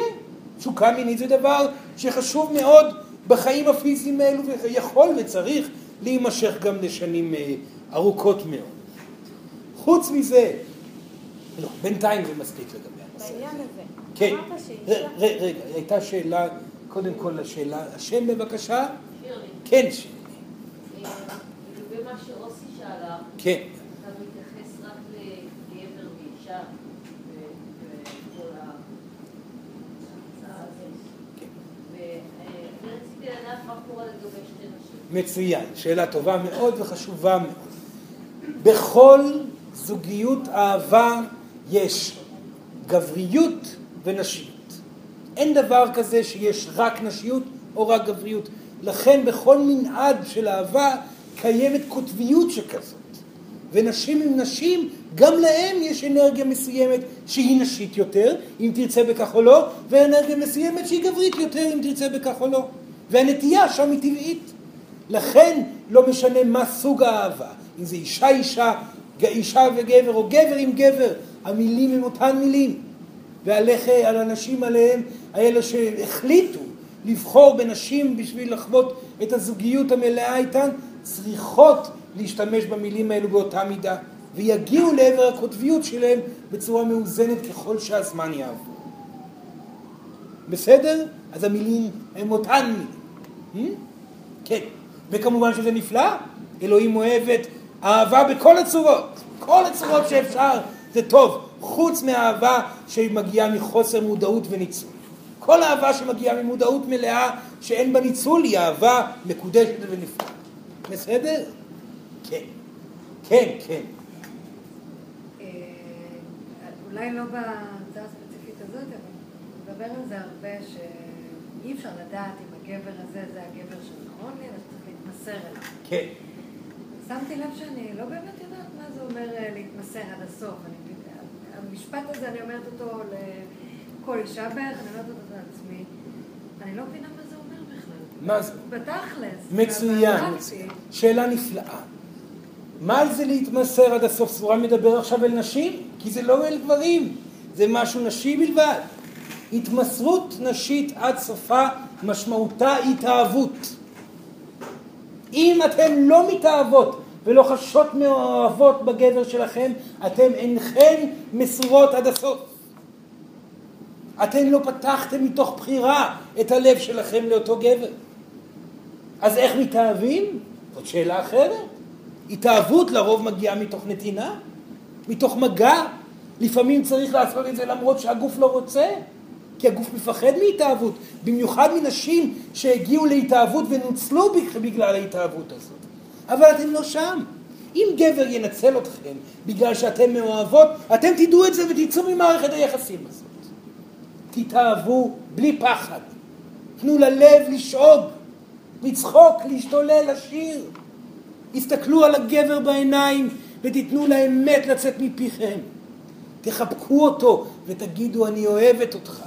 תשוקה מינית זה דבר שחשוב מאוד בחיים הפיזיים האלו ויכול וצריך להימשך גם לשנים אה, ארוכות מאוד. חוץ מזה, לא, בינתיים זה מספיק לגבי הנושא. בעניין הזה. כן. רגע, הייתה שאלה, קודם כל השאלה, השם בבקשה? שירלי. כן, שירלי. אה, לגבי מה שאוסי שאלה, כן. אתה מתייחס רק לגבר ואישה וכל ההצעה הזאת. כן. ואני רציתי לדעת מצוין, שאלה טובה מאוד וחשובה מאוד. בכל זוגיות אהבה יש גבריות ונשיות. אין דבר כזה שיש רק נשיות או רק גבריות. לכן בכל מנעד של אהבה קיימת קוטביות שכזאת. ונשים עם נשים, גם להם יש אנרגיה מסוימת שהיא נשית יותר, אם תרצה בכך או לא, ואנרגיה מסוימת שהיא גברית יותר, אם תרצה בכך או לא. והנטייה שם היא טבעית. לכן לא משנה מה סוג האהבה, אם זה אישה אישה, אישה וגבר, או גבר עם גבר, המילים הם אותן מילים. ועליך, על הנשים עליהם, האלה שהחליטו לבחור בנשים בשביל לחוות את הזוגיות המלאה איתן, צריכות להשתמש במילים האלו באותה מידה, ויגיעו לעבר הקוטביות שלהם בצורה מאוזנת ככל שהזמן יעבור. בסדר? אז המילים הם אותן מילים. כן. וכמובן שזה נפלא, אלוהים אוהב את אהבה בכל הצורות, כל הצורות שאפשר, זה טוב, חוץ מהאהבה שמגיעה מחוסר מודעות וניצול. כל אהבה שמגיעה ממודעות מלאה שאין בה ניצול היא אהבה מקודשת ונפלאה. בסדר? כן. כן, כן. אה, אולי לא בהצעה הספציפית הזאת, אבל מדבר על זה הרבה שאי אפשר לדעת אם הגבר הזה זה הגבר שנכון לי, אלא שצריך להתמסר אליו. כן. שמתי לב שאני לא באמת יודעת מה זה אומר אה, להתמסר עד הסוף. אני, המשפט הזה, אני אומרת אותו לכל אישה בערך, אני אומרת אותו לעצמי. אני לא מבינה מה זה אומר בכלל. מה זה? בתכלס. מצוין, מצוין. שאלה נפלאה. מה זה להתמסר עד הסוף? סבורה מדבר עכשיו אל נשים? כי זה לא אל גברים, זה משהו נשי בלבד. התמסרות נשית עד סופה משמעותה התאהבות. אם אתן לא מתאהבות ולא חשות מאוהבות בגבר שלכם, אתם אינכן מסורות עד הסוף. אתם לא פתחתם מתוך בחירה את הלב שלכם לאותו גבר. אז איך מתאהבים? זאת שאלה אחרת. התאהבות לרוב מגיעה מתוך נתינה, מתוך מגע. לפעמים צריך לעשות את זה למרות שהגוף לא רוצה, כי הגוף מפחד מהתאהבות, במיוחד מנשים שהגיעו להתאהבות ונוצלו בגלל ההתאהבות הזאת. אבל אתם לא שם. אם גבר ינצל אתכם בגלל שאתם מאוהבות, אתם תדעו את זה ותצאו ממערכת היחסים הזאת. תתאהבו בלי פחד. תנו ללב לשאוג, לצחוק, להשתולל, לשיר. הסתכלו על הגבר בעיניים ותיתנו לאמת לצאת מפיכם. תחבקו אותו ותגידו אני אוהבת אותך.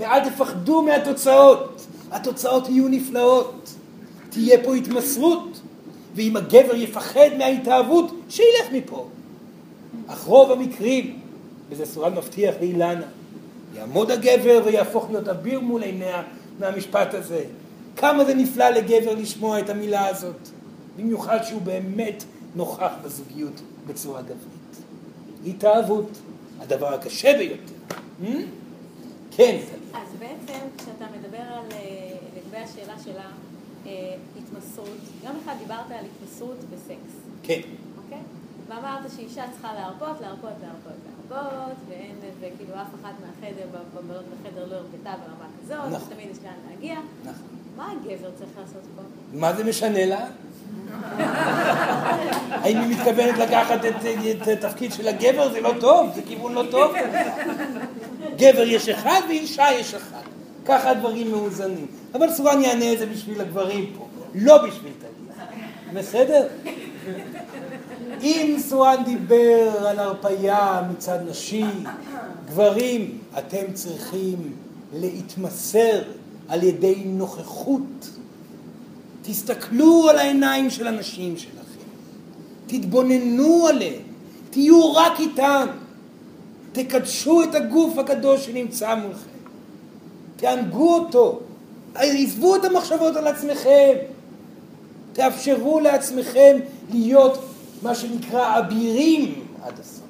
ואל תפחדו מהתוצאות. התוצאות יהיו נפלאות. תהיה פה התמסרות. ואם הגבר יפחד מההתאהבות, שילך מפה. אך רוב המקרים, וזה סורן מבטיח לאילנה, יעמוד הגבר ויהפוך להיות אביר מול עיניה מהמשפט הזה. כמה זה נפלא לגבר לשמוע את המילה הזאת, במיוחד שהוא באמת נוכח בזוגיות בצורה גברית. התאהבות, הדבר הקשה ביותר. Hmm? כן, אז בעצם כשאתה מדבר על, אה, לגבי השאלה של ההתמסרות, יום אחד דיברת על התמסרות בסקס. כן. אוקיי? ואמרת שאישה צריכה להרפות, להרפות, להרפות, להרפות, ואין, וכאילו אף אחת מהחדר, בבנות בחדר לא הרפתה ברמה כזאת, נכון. תמיד יש לאן להגיע. נכון. מה הגבר צריך לעשות פה? מה זה משנה לה? האם היא מתכוונת לקחת את התפקיד של הגבר? זה לא טוב, זה כיוון לא טוב. גבר יש אחד ואישה יש אחד. ככה הדברים מאוזנים. אבל סורן יענה את זה בשביל הגברים פה, לא בשביל תגיד. בסדר? אם סורן דיבר על הרפייה מצד נשי, גברים, אתם צריכים להתמסר על ידי נוכחות. תסתכלו על העיניים של הנשים שלכם, תתבוננו עליהם, תהיו רק איתם, תקדשו את הגוף הקדוש שנמצא מולכם, תענגו אותו, עזבו את המחשבות על עצמכם, תאפשרו לעצמכם להיות מה שנקרא אבירים עד הסוף.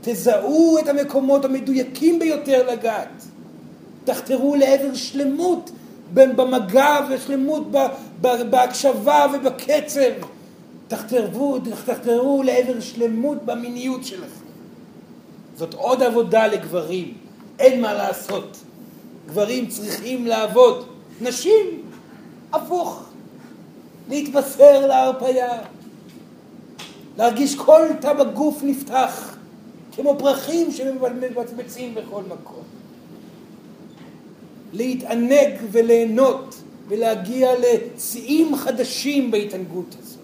תזהו את המקומות המדויקים ביותר לגעת. תחתרו לעבר שלמות במגע ושלמות בהקשבה ובקצב. תחתרו, תחתרו לעבר שלמות במיניות שלכם. זאת עוד עבודה לגברים, אין מה לעשות. גברים צריכים לעבוד, נשים, הפוך. להתבשר להרפייה, להרגיש כל תא בגוף נפתח, כמו פרחים שמבצבצים בכל מקום. להתענג וליהנות ולהגיע לשיאים חדשים בהתענגות הזאת.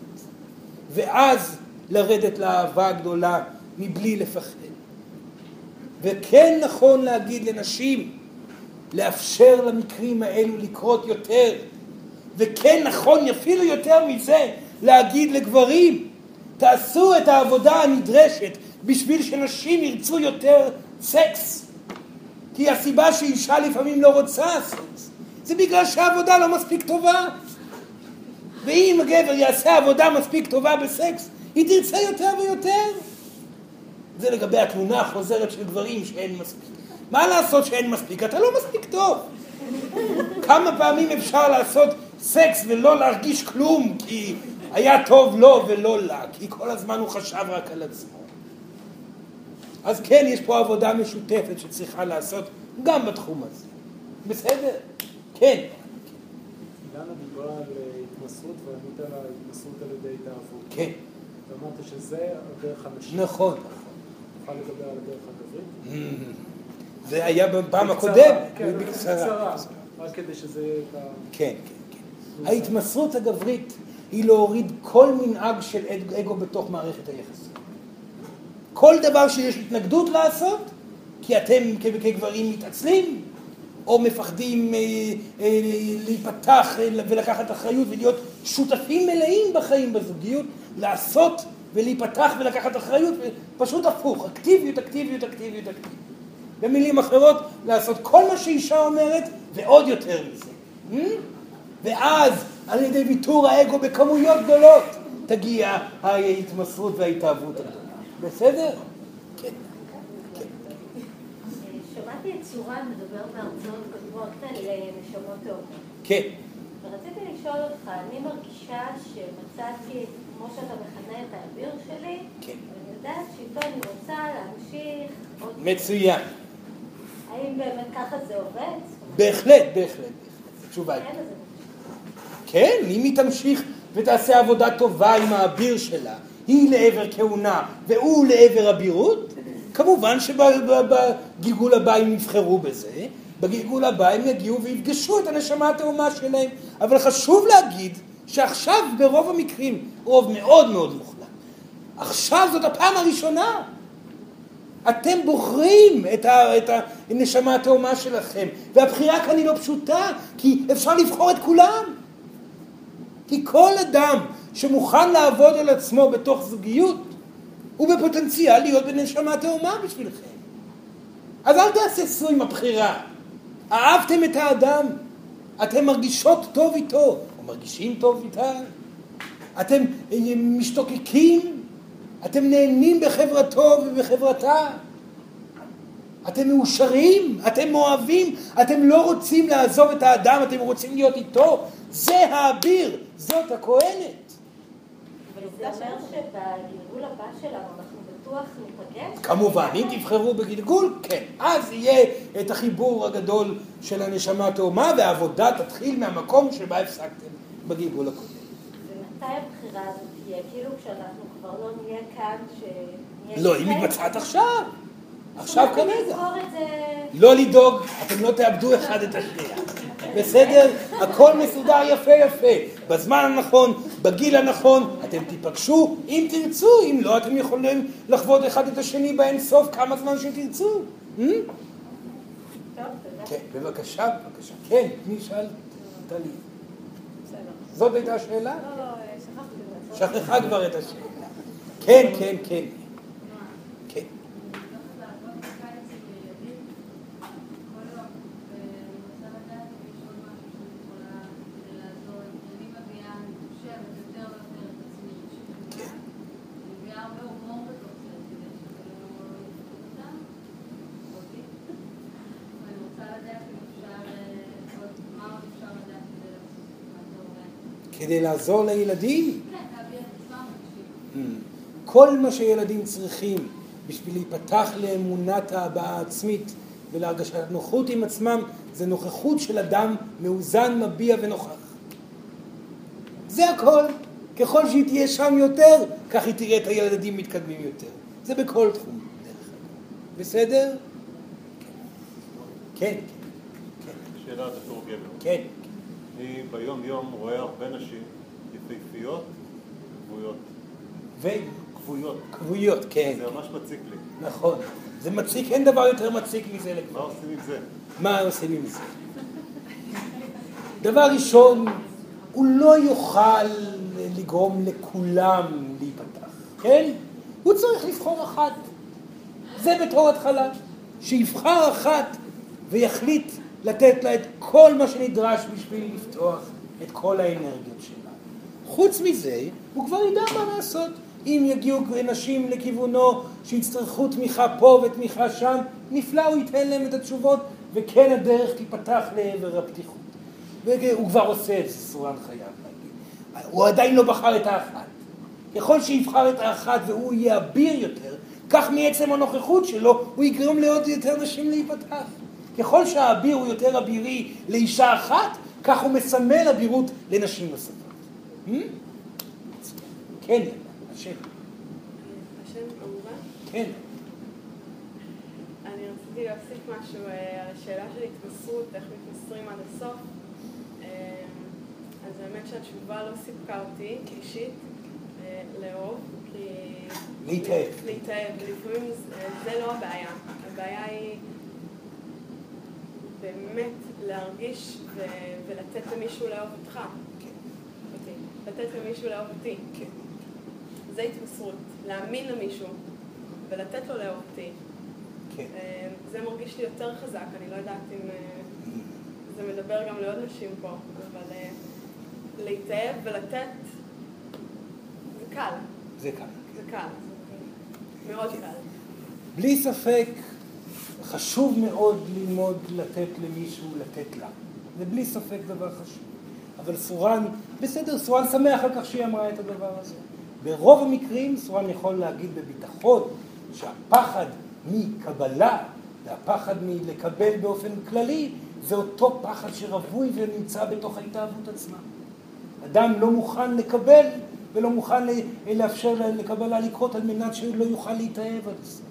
ואז לרדת לאהבה הגדולה מבלי לפחד. וכן נכון להגיד לנשים, לאפשר למקרים האלו לקרות יותר. וכן נכון אפילו יותר מזה להגיד לגברים, תעשו את העבודה הנדרשת בשביל שנשים ירצו יותר סקס. כי הסיבה שאישה לפעמים לא רוצה סקס, זה בגלל שהעבודה לא מספיק טובה. ואם הגבר יעשה עבודה מספיק טובה בסקס, היא תרצה יותר ויותר. זה לגבי התלונה החוזרת של גברים שאין מספיק. מה לעשות שאין מספיק? אתה לא מספיק טוב. כמה פעמים אפשר לעשות סקס ולא להרגיש כלום כי היה טוב לו ולא לה, כי כל הזמן הוא חשב רק על עצמו. אז כן, יש פה עבודה משותפת שצריכה לעשות גם בתחום הזה. בסדר? כן. אילנה דיברה על התמסרות וענית על ההתמסרות על ידי התאהבות. כן. ואמרת שזה הדרך הנשית. נכון. תוכל לדבר על הדרך הגברית? זה היה בפעם הקודמת, כן, בקצרה. רק כדי שזה יהיה. כן, כן, כן. ההתמסרות הגברית היא להוריד כל מנהג של אגו בתוך מערכת היחסים. כל דבר שיש התנגדות לעשות, כי אתם כגברים מתעצלים, או מפחדים אה, אה, להיפתח אה, ולקחת אחריות ולהיות שותפים מלאים בחיים בזוגיות, לעשות ולהיפתח ולקחת אחריות, פשוט הפוך, אקטיביות, אקטיביות, אקטיביות, אקטיביות. במילים אחרות, לעשות כל מה שאישה אומרת, ועוד יותר מזה. Hmm? ואז, על ידי ויתור האגו בכמויות גדולות, תגיע ההתמסרות וההתאהבות הגדולה. בסדר? כן. שמעתי את סורן מדבר בהרצאות קודמות על נשמות טוב. כן. ורציתי לשאול אותך, אני מרגישה שמצאתי, כמו שאתה מכנה את האוויר שלי, כן. ואני יודעת שאיתו אני רוצה להמשיך עוד... מצוין. האם באמת ככה זה עובד? בהחלט, בהחלט. התשובה היא כן, אז כן, אם היא תמשיך ותעשה עבודה טובה עם האביר שלה, היא לעבר כהונה והוא לעבר אבירות, כמובן שבגלגול הבא הם יבחרו בזה, בגלגול הבא הם יגיעו ויפגשו את הנשמה התאומה שלהם. אבל חשוב להגיד שעכשיו ברוב המקרים, רוב מאוד מאוד מוחלט, עכשיו זאת הפעם הראשונה. אתם בוחרים את, ה, את הנשמה התאומה שלכם, והבחירה כאן היא לא פשוטה, כי אפשר לבחור את כולם. כי כל אדם שמוכן לעבוד על עצמו בתוך זוגיות, הוא בפוטנציאל להיות בנשמה תאומה בשבילכם. אז אל תהססו עם הבחירה. אהבתם את האדם, אתם מרגישות טוב איתו, מרגישים טוב איתה, אתם משתוקקים, אתם נהנים בחברתו ובחברתה, אתם מאושרים, אתם מאוהבים, אתם לא רוצים לעזוב את האדם, אתם רוצים להיות איתו, זה האביר, זאת הכהנת. אבל זה אומר שבגלגול הבא שלנו בטוח ניפגש? כמובן, אם תבחרו בגלגול, כן. אז יהיה את החיבור הגדול של הנשמה התאומה, והעבודה תתחיל מהמקום שבה הפסקתם בגלגול הקודם. ומתי הבחירה הזאת תהיה? כאילו כשאנחנו כבר לא נהיה כאן, שנהיה... לא, היא? מתבצעת עכשיו. עכשיו כרגע. לא לדאוג, אתם לא תאבדו אחד את השנייה. בסדר? הכל מסודר יפה יפה. בזמן הנכון, בגיל הנכון, אתם תיפגשו אם תרצו, אם לא, אתם יכולים לחוות אחד את השני באין סוף כמה זמן שתרצו. Hmm? כן, בבקשה, בבקשה. כן, מי שאל? טלי. זאת הייתה השאלה? לא, לא, שכחתי את זה. שכחה כבר את השאלה. כן, כן. כן. כדי לעזור לילדים. Hmm. כל מה שילדים צריכים בשביל להיפתח לאמונת ההבעה העצמית ולהרגשת נוחות עם עצמם, זה נוכחות של אדם מאוזן, מביע ונוכח. זה הכל. ככל שהיא תהיה שם יותר, כך היא תראה את הילדים מתקדמים יותר. זה בכל תחום, דרך אגב. בסדר? כן, כן, כן, שאלה גבר. כן. אני ביום יום רואה הרבה נשים יפהפיות, כבויות. וכבויות, כבויות. כן. זה ממש מציק לי. נכון. זה מציק, אין דבר יותר מציק מזה מה לגברים. עושים עם זה? מה עושים עם זה? דבר ראשון, הוא לא יוכל לגרום לכולם להיפתח, כן? הוא צריך לבחור אחת. זה בתור התחלה. שיבחר אחת ויחליט לתת לה את כל מה שנדרש בשביל לפתוח את כל האנרגיות שלה. חוץ מזה, הוא כבר ידע מה לעשות. אם יגיעו נשים לכיוונו שיצטרכו תמיכה פה ותמיכה שם, נפלא, הוא ייתן להם את התשובות, וכן הדרך תיפתח לעבר הפתיחות. והוא כבר עושה את זה, סורן חייב להגיד. הוא עדיין לא בחר את האחת. ככל שיבחר את האחת והוא יהיה אביר יותר, כך מעצם הנוכחות שלו הוא יגרום לעוד יותר נשים להיפתח. ככל שהאביר הוא יותר אבירי לאישה אחת, כך הוא מסמל אבירות לנשים נוספות. Hmm? כן, השם. השם כמובן. כן. אני רציתי להוסיף משהו אה, על השאלה של התמסרות, איך מתמסרים עד הסוף. אה, אז האמת שהתשובה לא סיפקה אותי אישית אה, לאהוב, כי... להתאהב. להתאהב, ולפעמים זה- זה לא הבעיה. הבעיה היא באמת להרגיש ו- ולתת למישהו לאהוב אותך. כן. אותי. לתת למישהו לאהוב אותי. כן. זה התמסרות. להאמין למישהו ולתת לו לאהוב אותי. כן. אה, זה מרגיש לי יותר חזק, אני לא יודעת אם אה, זה מדבר גם לעוד נשים פה, אבל אה, להתאהב ולתת זה קל, זה כאן. זה קל, מאוד קל. בלי ספק, חשוב מאוד ללמוד לתת למישהו, לתת לה. זה בלי ספק דבר חשוב. אבל סורן, בסדר, סורן שמח על כך שהיא אמרה את הדבר הזה. ברוב המקרים סורן יכול להגיד בביטחון שהפחד מקבלה והפחד מלקבל באופן כללי זה אותו פחד שרווי ונמצא בתוך ההתאהבות עצמה. אדם לא מוכן לקבל ולא מוכן לאפשר לקבל לה לקרות על מנת שהוא לא יוכל להתאהב על זה.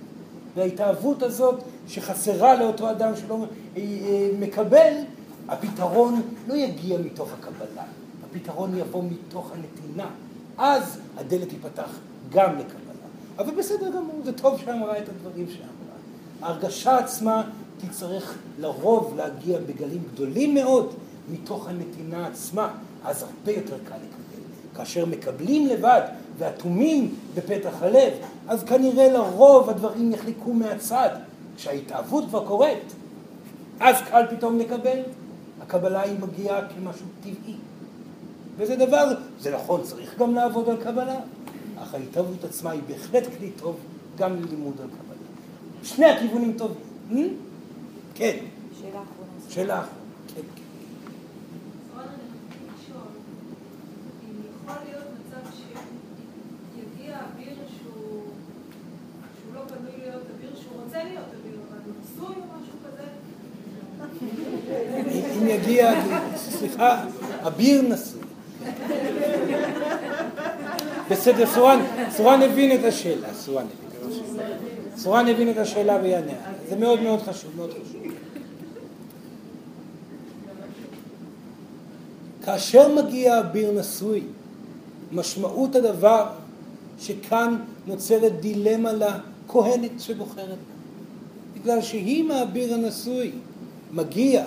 וההתאהבות הזאת שחסרה לאותו אדם שלא אה, אה, מקבל, הפתרון לא יגיע מתוך הקבלה, הפתרון יבוא מתוך הנתינה. אז הדלת תיפתח גם לקבלה. אבל בסדר גמור, זה טוב שאמרה את הדברים שאמרה. ההרגשה עצמה תצטרך לרוב להגיע בגלים גדולים מאוד מתוך הנתינה עצמה, אז הרבה יותר קל לקבל. כאשר מקבלים לבד ואטומים בפתח הלב, אז כנראה לרוב הדברים יחלקו מהצד. כשההתאהבות כבר קורית, אז קל פתאום לקבל. הקבלה היא מגיעה כמשהו טבעי. וזה דבר, זה נכון, צריך גם לעבוד על קבלה, אך ההתאהבות עצמה היא בהחלט כלי טוב גם ללימוד על קבלה. שני הכיוונים טובים. Hmm? כן. שאלה אחרונה. שאלה אחרונה. כן, כן. סורן, אני רציתי לשאול, אם יכול להיות מצב שיגיע אביר שהוא שהוא לא בנוי להיות אביר, שהוא רוצה להיות אביר, אבל הוא נשוי או משהו כזה? אם יגיע, סליחה, אביר נשוי. בסדר, סורן, סורן הבין את השאלה, סורן הבין. סורן הבין את השאלה ויענה. זה מאוד מאוד חשוב, מאוד חשוב. כאשר מגיע אביר נשוי, משמעות הדבר שכאן נוצרת דילמה לכהנת שבוחרת בה. בגלל שהיא מהאביר הנשוי מגיע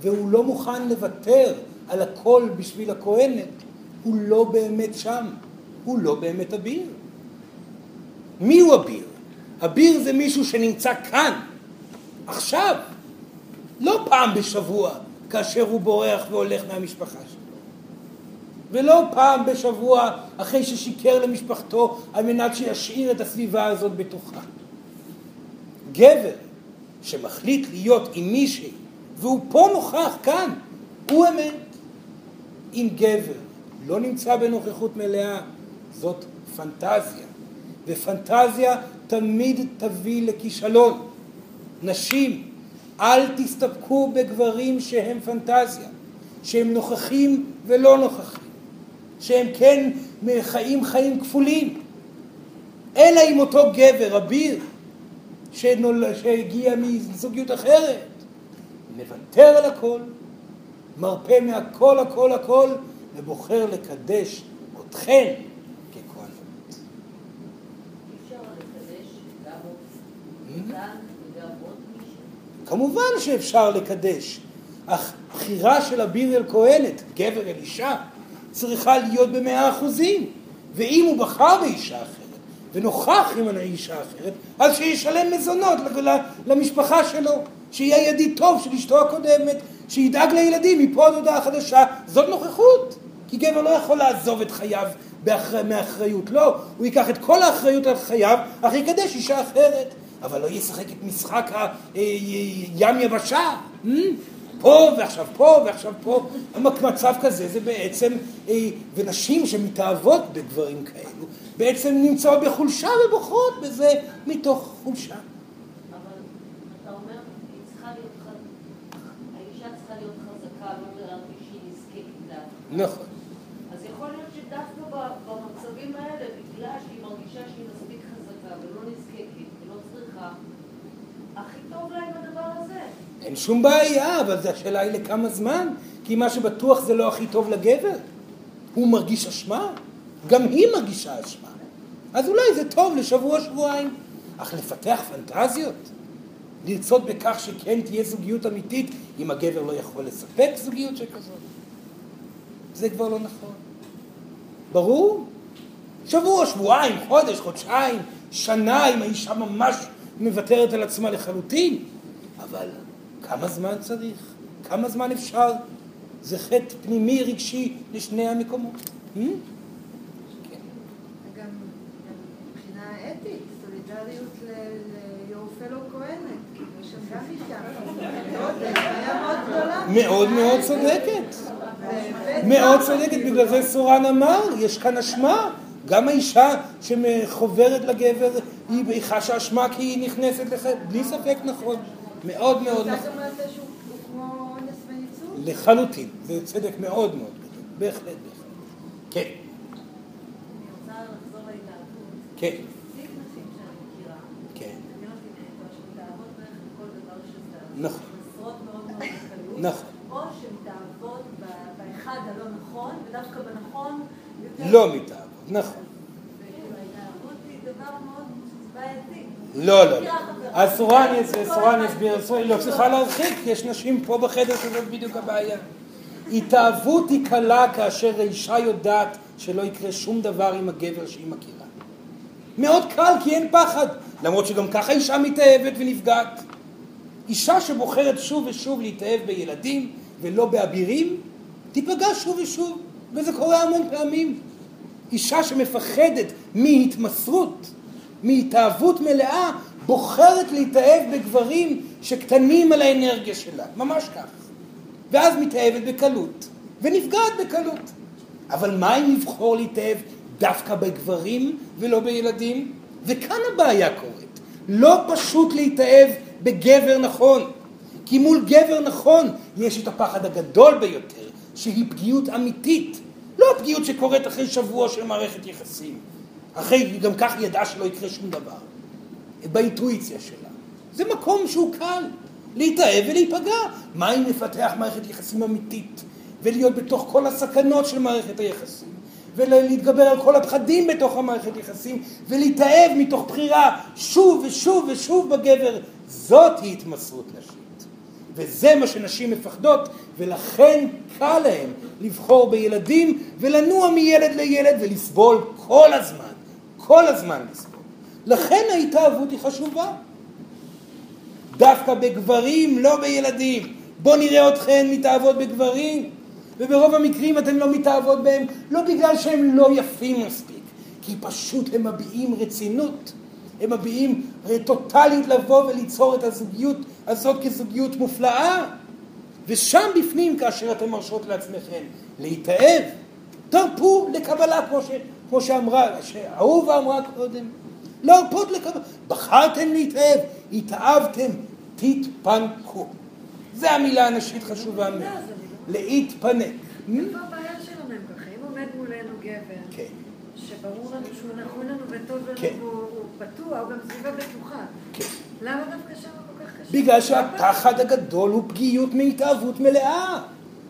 והוא לא מוכן לוותר על הכל בשביל הכהנת, הוא לא באמת שם, הוא לא באמת אביר. מי הוא אביר? אביר זה מישהו שנמצא כאן, עכשיו, לא פעם בשבוע, כאשר הוא בורח והולך מהמשפחה שלו. ולא פעם בשבוע אחרי ששיקר למשפחתו על מנת שישאיר את הסביבה הזאת בתוכה. גבר שמחליט להיות עם מישהי והוא פה נוכח כאן, הוא אמת. אם גבר לא נמצא בנוכחות מלאה, זאת פנטזיה. ופנטזיה תמיד תביא לכישלון. נשים, אל תסתפקו בגברים שהם פנטזיה, שהם נוכחים ולא נוכחים, שהם כן חיים חיים כפולים. אלא אם אותו גבר, אביר, שנול... שהגיע מזוגיות אחרת, מוותר על הכל, מרפה מהכל הכל הכל, ובוחר לקדש אתכן ככהנות. מישהו. כמובן שאפשר לקדש, אך בחירה של אביר אל כהנת, גבר אל אישה, צריכה להיות במאה אחוזים. ואם הוא בחר באישה אחרת, ונוכח עם אישה אחרת, אז שישלם מזונות למשפחה שלו, שיהיה ידיד טוב של אשתו הקודמת, שידאג לילדים מפה עד הודעה חדשה, זאת נוכחות. כי גבר לא יכול לעזוב את חייו באחר... מאחריות, לא, הוא ייקח את כל האחריות על חייו, אך יקדש אישה אחרת. אבל לא ישחק את משחק הים יבשה. Hmm? פה ועכשיו פה ועכשיו פה. מצב כזה זה בעצם, אה, ונשים שמתאהבות בדברים כאלו, בעצם נמצאות בחולשה ובוכות בזה מתוך חולשה. אבל אתה אומר, היא צריכה להיות חזקה, האישה צריכה להיות חזקה, לא להרגיש שהיא נזקקת לה. נכון. אז יכול להיות שדווקא במצבים האלה, בגלל שהיא מרגישה שהיא מספיק חזקה ולא נזקקת ולא צריכה, הכי טוב לה עם הדבר הזה. אין שום בעיה, אבל זה השאלה היא לכמה זמן, כי מה שבטוח זה לא הכי טוב לגבר. הוא מרגיש אשמה, גם היא מרגישה אשמה. אז אולי זה טוב לשבוע-שבועיים. אך לפתח פנטזיות, לרצות בכך שכן תהיה זוגיות אמיתית, אם הגבר לא יכול לספק זוגיות שכזאת, זה כבר לא נכון. ברור? שבוע, שבועיים, חודש, חודשיים, שנה, אם האישה ממש מוותרת על עצמה לחלוטין, אבל כמה זמן צריך? כמה זמן אפשר? זה חטא פנימי רגשי לשני המקומות. Hmm? גם מבחינה אתית, סולידריות ל- ל- your fellow כהנת, כאילו, שם גם אישה, מאוד, מאוד צודקת. מאוד צודקת. בגלל זה סורן אמר, יש כאן אשמה. גם האישה שחוברת לגבר, היא חשה אשמה כי היא נכנסת לח... בלי ספק נכון. מאוד מאוד נכון. לחלוטין. זה צדק מאוד מאוד גדול. בהחלט, בהחלט. כן, אני רוצה לחזור להתנהגות. כן, מספיק נשים שאני מכירה, כן. אני לא מבינה איתו, שמתאהבות בערך בכל דבר נכון. מאוד מאוד בקלות. נכון. או ב- באחד הלא נכון, ודווקא בנכון. לא מתאהבות, נכון. לא, לא, לא. כל סורן אחד- יסביר, סורן- לא צריכה להרחיק, יש נשים פה בחדר שזאת בדיוק הבעיה. התאהבות היא קלה כאשר האישה יודעת שלא יקרה שום דבר עם הגבר שהיא מכירה. מאוד קל כי אין פחד, למרות שגם ככה אישה מתאהבת ונפגעת. אישה שבוחרת שוב ושוב להתאהב בילדים ולא באבירים, תיפגע שוב ושוב, וזה קורה המון פעמים. אישה שמפחדת מהתמסרות, מהתאהבות מלאה, בוחרת להתאהב בגברים שקטנים על האנרגיה שלה, ממש כך. ואז מתאהבת בקלות, ונפגעת בקלות. אבל מה אם לבחור להתאהב דווקא בגברים ולא בילדים? וכאן הבעיה קורית. לא פשוט להתאהב בגבר נכון. כי מול גבר נכון יש את הפחד הגדול ביותר, שהיא פגיעות אמיתית. לא הפגיעות שקורית אחרי שבוע של מערכת יחסים. אחרי, גם כך ידעה שלא יקרה שום דבר. באינטואיציה שלה. זה מקום שהוא קל, להתאהב ולהיפגע. מה אם נפתח מערכת יחסים אמיתית, ולהיות בתוך כל הסכנות של מערכת היחסים, ולהתגבר על כל הפחדים בתוך המערכת יחסים, ולהתאהב מתוך בחירה שוב ושוב ושוב בגבר, זאת היא התמסרות נשית. וזה מה שנשים מפחדות, ולכן קל להן לבחור בילדים ולנוע מילד לילד ולסבול כל הזמן, כל הזמן לסבול. לכן ההתאהבות היא חשובה. דווקא בגברים, לא בילדים. בואו נראה אתכן מתאהבות בגברים. וברוב המקרים אתן לא מתאהבות בהם, לא בגלל שהם לא יפים מספיק, כי פשוט הם מביעים רצינות. הם מביעים טוטליות לבוא וליצור את הזוגיות הזאת כזוגיות מופלאה. ושם בפנים, כאשר אתן מרשות לעצמכן להתאהב, תרפו לקבלה, כמו, ש, כמו שאמרה, שאהובה אמרה קודם. להרפות לקבל. בחרתם להתאהב, התאהבתם, תתפנקו. זו המילה הנשית חשובה מאוד. להתפנק. איפה הבעיה שלנו הם ככה? אם עומד מולנו גבר, כן. שברור לנו שהוא נכון לנו וטוב לנו כן. והוא הוא פתוח, הוא גם סביבה בטוחה. כן. למה דווקא שם כל כך קשה? בגלל שהפחד הגדול הוא פגיעות מהתאהבות מלאה.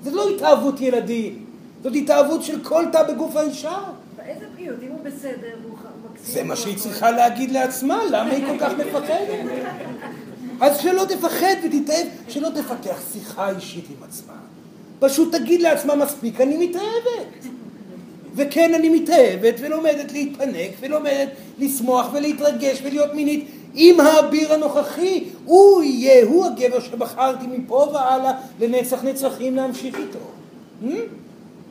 זה לא התאהבות ילדים, זאת התאהבות של כל תא בגוף האישה. איזה פגיעות? אם הוא בסדר והוא ח- מקסים... זה מה שהיא. צריכה להגיד לעצמה, למה היא כל כך מפחדת? אז שלא תפחד ותתאהב, שלא תפתח שיחה אישית עם עצמה. פשוט תגיד לעצמה מספיק, אני מתאהבת. וכן, אני מתאהבת ולומדת להתפנק ולומדת לשמוח ולהתרגש ולהיות מינית עם האביר הנוכחי. הוא יהיה, הוא הגבר שבחרתי מפה והלאה לנצח נצחים להמשיך איתו. Hmm?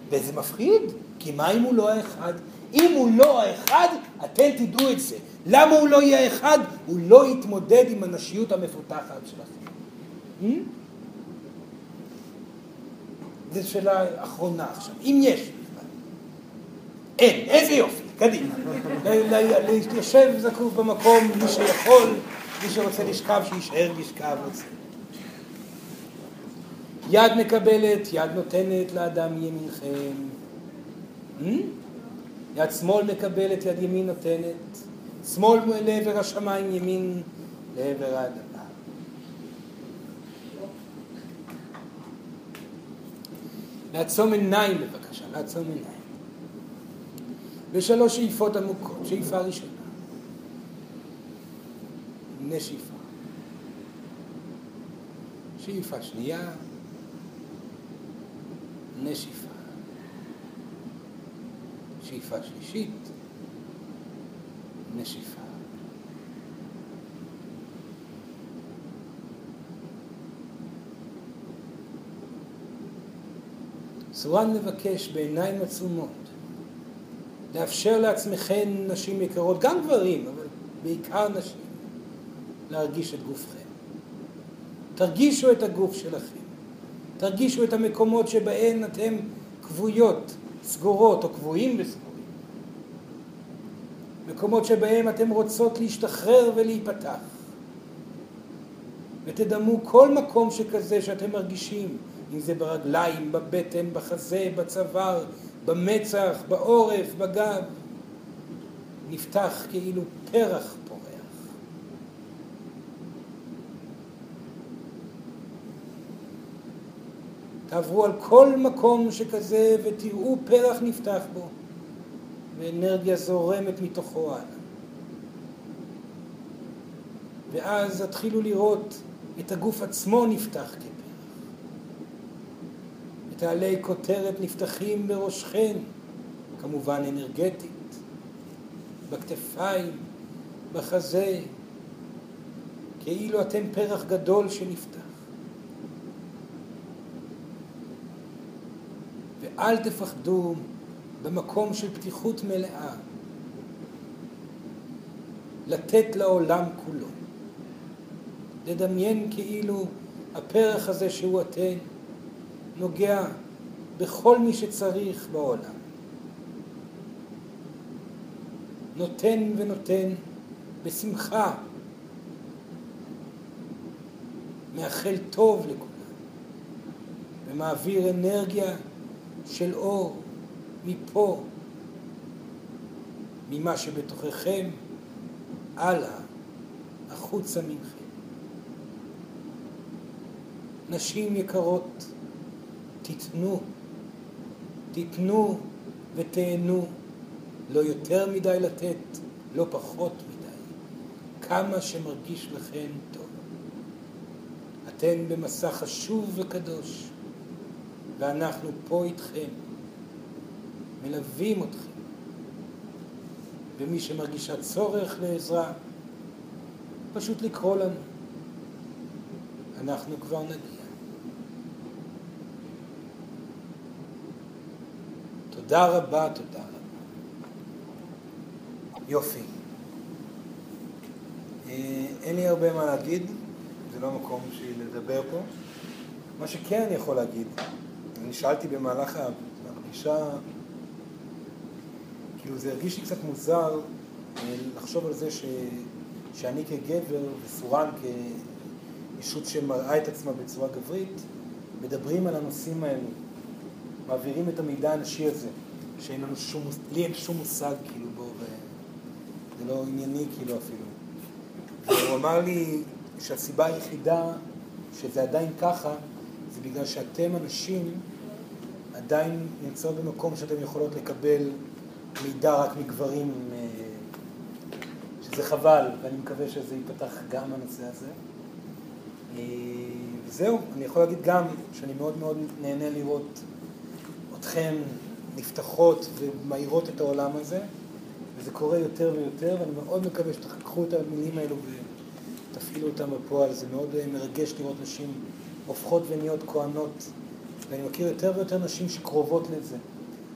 וזה מפחיד, כי מה אם הוא לא האחד? אם הוא לא האחד, אתם תדעו את זה. למה הוא לא יהיה האחד? הוא לא יתמודד עם הנשיות המפותחת שלכם. Hmm? זו שאלה אחרונה עכשיו, אם יש. אין, איזה יופי, קדימה. להתיישב זקוף במקום, מי שיכול, מי שרוצה לשכב, שיישאר לשכב. רוצה. יד מקבלת, יד נותנת לאדם מימינכם. Hmm? יד שמאל מקבלת, יד ימין נותנת. שמאל לעבר השמיים, ימין לעבר האדמה. לעצום עיניים בבקשה, לעצום עיניים. ושלוש שאיפות עמוקות. שאיפה ראשונה. נשיפה. שאיפה שנייה. נשיפה. שאיפה שלישית. נשיפה. סורן מבקש בעיניים עצומות לאפשר לעצמכם, נשים יקרות, גם גברים, אבל בעיקר נשים, להרגיש את גופכם. תרגישו את הגוף שלכם. תרגישו את המקומות שבהן אתם כבויות, סגורות או כבויים וסגורים. מקומות שבהם אתם רוצות להשתחרר ולהיפתח. ותדמו כל מקום שכזה שאתם מרגישים, אם זה ברגליים, בבטן, בחזה, בצוואר, במצח, בעורף, בגב, נפתח כאילו פרח פורח. תעברו על כל מקום שכזה ותראו פרח נפתח בו, ואנרגיה זורמת מתוכו הלאה. ואז תתחילו לראות את הגוף עצמו נפתח כפרח. את העלי כותרת נפתחים בראשכם, כמובן אנרגטית, בכתפיים, בחזה, כאילו אתם פרח גדול שנפתח. ואל תפחדו במקום של פתיחות מלאה לתת לעולם כולו. לדמיין כאילו הפרח הזה שהוא אתן נוגע בכל מי שצריך בעולם. נותן ונותן בשמחה, מאחל טוב לכולם, ומעביר אנרגיה של אור מפה, ממה שבתוככם, הלאה, החוצה ממכם. נשים יקרות, תיתנו, תיתנו ותהנו, לא יותר מדי לתת, לא פחות מדי, כמה שמרגיש לכם טוב. אתן במסע חשוב וקדוש, ואנחנו פה איתכם, מלווים אתכם. ומי שמרגישה צורך לעזרה, פשוט לקרוא לנו. אנחנו כבר נגיע. תודה רבה, תודה רבה. יופי. אה, אין לי הרבה מה להגיד, זה לא המקום שלי לדבר פה. מה שכן אני יכול להגיד, אני שאלתי במהלך הפגישה, כאילו זה הרגיש לי קצת מוזר אה, לחשוב על זה ש, שאני כגבר וסורן כאישות שמראה את עצמה בצורה גברית, מדברים על הנושאים האלו, מעבירים את המידע הנשי הזה, שאין לנו שום, לי אין שום מושג כאילו בו, וזה לא ענייני כאילו אפילו. והוא אמר לי שהסיבה היחידה שזה עדיין ככה, זה בגלל שאתם אנשים עדיין נמצאות במקום שאתם יכולות לקבל מידע רק מגברים, אה, שזה חבל, ואני מקווה שזה ייפתח גם הנושא הזה. אה, וזהו, אני יכול להגיד גם שאני מאוד מאוד נהנה לראות אתכן נפתחות ומאירות את העולם הזה, וזה קורה יותר ויותר, ואני מאוד מקווה שתקחו את המילים האלו ותפעילו אותם בפועל. זה מאוד אה, מרגש לראות נשים הופכות ונהיות כהנות, ואני מכיר יותר ויותר נשים שקרובות לזה.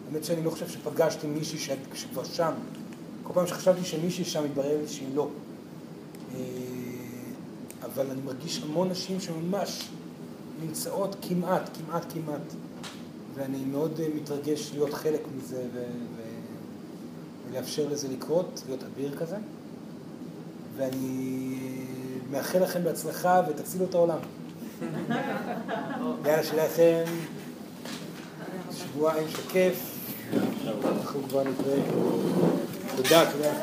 האמת שאני לא חושב שפגשתי מישהי שכבר שם. כל פעם שחשבתי שמישהי שם, התברר לי שהיא לא. אה, אבל אני מרגיש המון נשים שממש נמצאות כמעט, כמעט, כמעט. ואני מאוד אה, מתרגש להיות חלק מזה ו... ו... ולאפשר לזה לקרות, להיות אביר כזה. ואני מאחל לכם בהצלחה ותצילו את העולם. יאללה, שיהיה לכם שבועיים של כיף. אנחנו כבר נתראה. תודה, תודה.